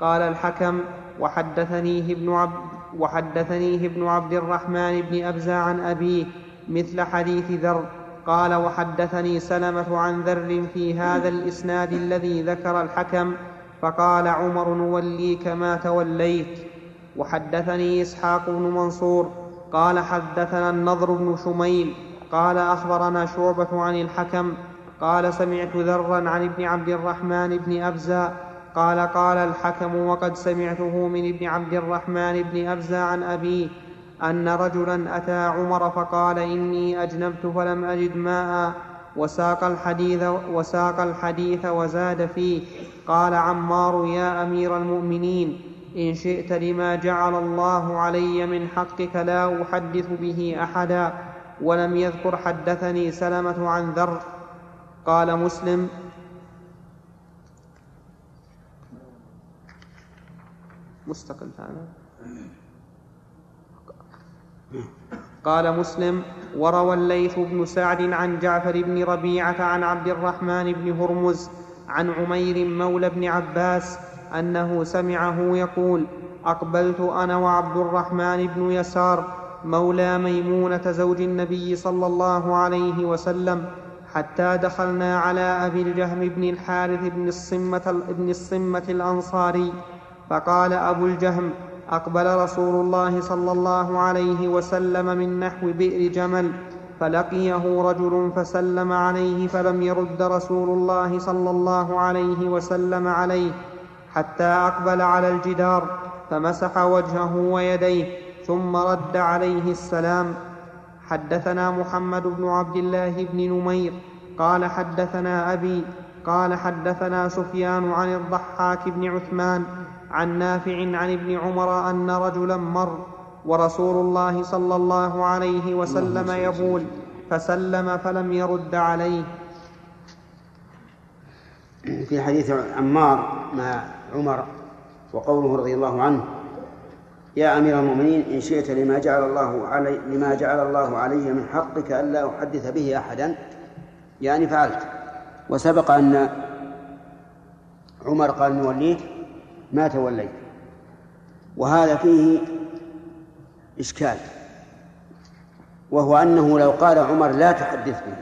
قال الحكم وحدثنيه ابن عبد وحدثنيه ابن عبد الرحمن بن أبزى عن أبيه مثل حديث ذر. قال وحدثني سلمة عن ذر في هذا الإسناد الذي ذكر الحكم فقال عمر نوليك ما توليت. وحدثني إسحاق بن منصور قال حدثنا النضر بن شميل قال أخبرنا شعبة عن الحكم قال سمعت ذرا عن ابن عبد الرحمن بن أبزى قال قال الحكم وقد سمعته من ابن عبد الرحمن بن أبزى عن أبيه أن رجلا أتى عمر فقال إني أجنبت فلم أجد ماء وساق الحديث وساق الحديث وزاد فيه. قال عمار يا أمير المؤمنين إن شئت لما جعل الله علي من حقك لا أحدث به أحدا ولم يذكر حدثني سلمة عن ذر. قال مسلم مستقل هذا قال مسلم وروى الليث بن سعد عن جعفر بن ربيعة عن عبد الرحمن بن هرمز عن عمير مولى بن عباس أنه سمعه يقول أقبلت أنا وعبد الرحمن بن يسار مولى ميمونة زوج النبي صلى الله عليه وسلم حتى دخلنا على أبي الجهم بن الحارث بن الصمة, بن الصمة الأنصاري فقال أبو الجهم أقبل رسول الله صلى الله عليه وسلم من نحو بئر جمل فلقيه رجل فسلم عليه فلم يرد رسول الله صلى الله عليه وسلم عليه حتى أقبل على الجدار فمسح وجهه ويديه ثم رد عليه السلام. حدثنا محمد بن عبد الله بن نمير قال حدثنا أبي قال حدثنا سفيان عن الضحاك بن عثمان عن نافع عن ابن عمر أن رجلا مر ورسول الله صلى الله عليه وسلم يبول فسلم فلم يرد عليه. في حديث عمار مع عمر وقوله رضي الله عنه يا أمير المؤمنين إن شئت لما جعل الله علي لما جعل الله علي من حقك ألا أحدث به أحدا. يعني فعلت. وسبق أن عمر قال نوليك ما توليت. وهذا فيه إشكال وهو أنه لو قال عمر لا تحدث به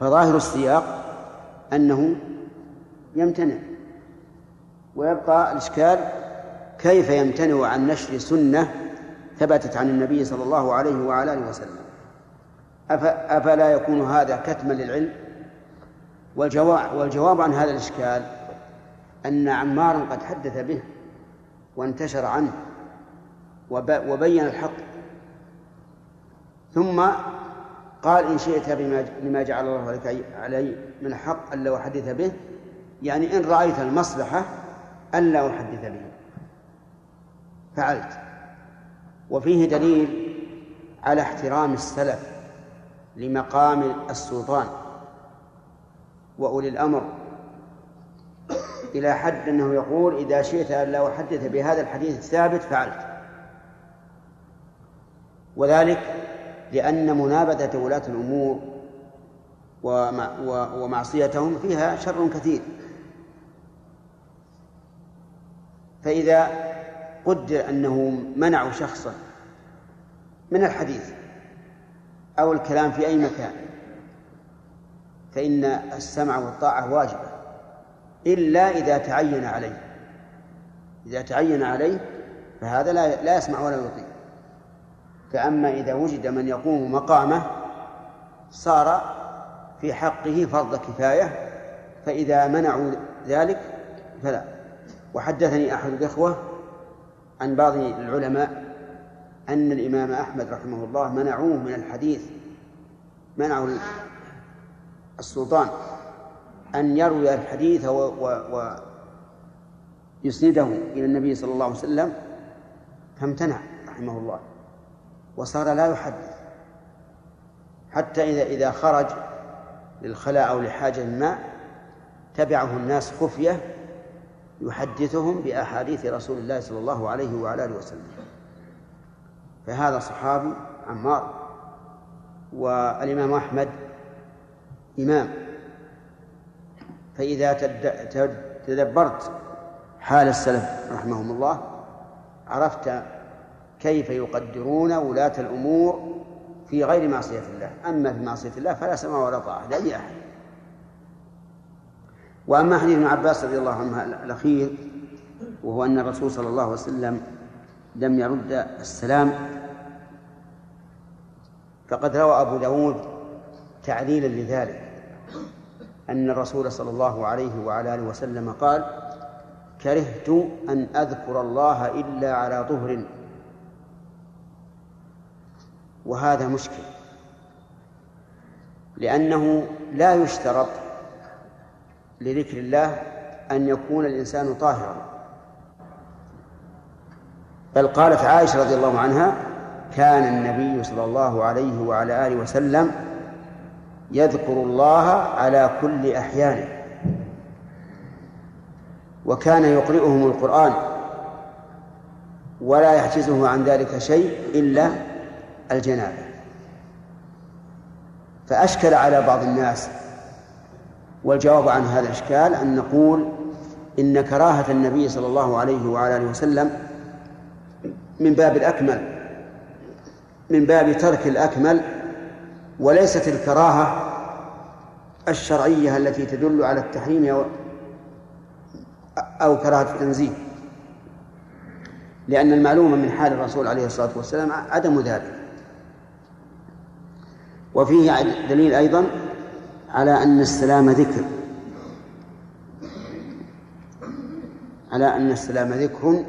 فظاهر السياق أنه يمتنع. ويبقى الإشكال كيف يمتنع عن نشر سنة ثبتت عن النبي صلى الله عليه وعلى آله وسلم؟ أفلا يكون هذا كتما للعلم؟ والجواب, والجواب عن هذا الإشكال أن عمارا قد حدث به وانتشر عنه وبين الحق. ثم قال إن شئت بما لما جعل الله لك علي من حق ألا أحدث به يعني إن رأيت المصلحة ألا أحدث به. فعلت. وفيه دليل على احترام السلف لمقام السلطان. وأولي الأمر. إلى حد أنه يقول إذا شئت أن لا أحدث بهذا الحديث الثابت فعلت. وذلك لأن منابذة ولاة الأمور ومعصيتهم فيها شر كثير. فإذا قدر أنه منعوا شخصا من الحديث أو الكلام في أي مكان فإن السمع والطاعة واجبة. إلا إذا تعين عليه. إذا تعين عليه فهذا لا لا يسمع ولا يطيع فأما إذا وجد من يقوم مقامه صار في حقه فرض كفاية فإذا منعوا ذلك فلا. وحدثني أحد الإخوة عن بعض العلماء أن الإمام أحمد رحمه الله منعوه من الحديث منعوا السلطان. أن يروي الحديث و, و, ويسنده إلى النبي صلى الله عليه وسلم فامتنع رحمه الله وصار لا يحدث حتى إذا إذا خرج للخلاء أو لحاجة ما تبعه الناس خفية يحدثهم بأحاديث رسول الله صلى الله عليه وعلى آله وسلم. فهذا صحابي عمار والإمام أحمد إمام. فإذا تدبرت حال السلف رحمهم الله عرفت كيف يقدرون ولاة الأمور في غير معصية الله. أما في معصية الله فلا سماع ولا طاعة لأي أحد. وأما حديث ابن عباس رضي الله عنه الأخير وهو أن الرسول صلى الله عليه وسلم لم يرد السلام فقد روى أبو داود تعليلا لذلك. أن الرسول صلى الله عليه وعلى آله وسلم قال كرهت أن أذكر الله إلا على طهر. وهذا مشكل لأنه لا يشترط لذكر الله أن يكون الإنسان طاهرا. بل قالت عائشة رضي الله عنها كان النبي صلى الله عليه وعلى آله وسلم يذكر الله على كل أحيانه وكان يقرئهم القرآن ولا يحجزه عن ذلك شيء إلا الجنابة. فأشكل على بعض الناس والجواب عن هذا الإشكال أن نقول إن كراهة النبي صلى الله عليه وعلى آله وسلم من باب الأكمل من باب ترك الأكمل وليست الكراهة الشرعية التي تدل على التحريم أو أو كراهة التنزيه. لأن المعلومة من حال الرسول عليه الصلاة والسلام عدم ذلك. وفيه دليل أيضا على أن السلام ذكر. على أن السلام ذكر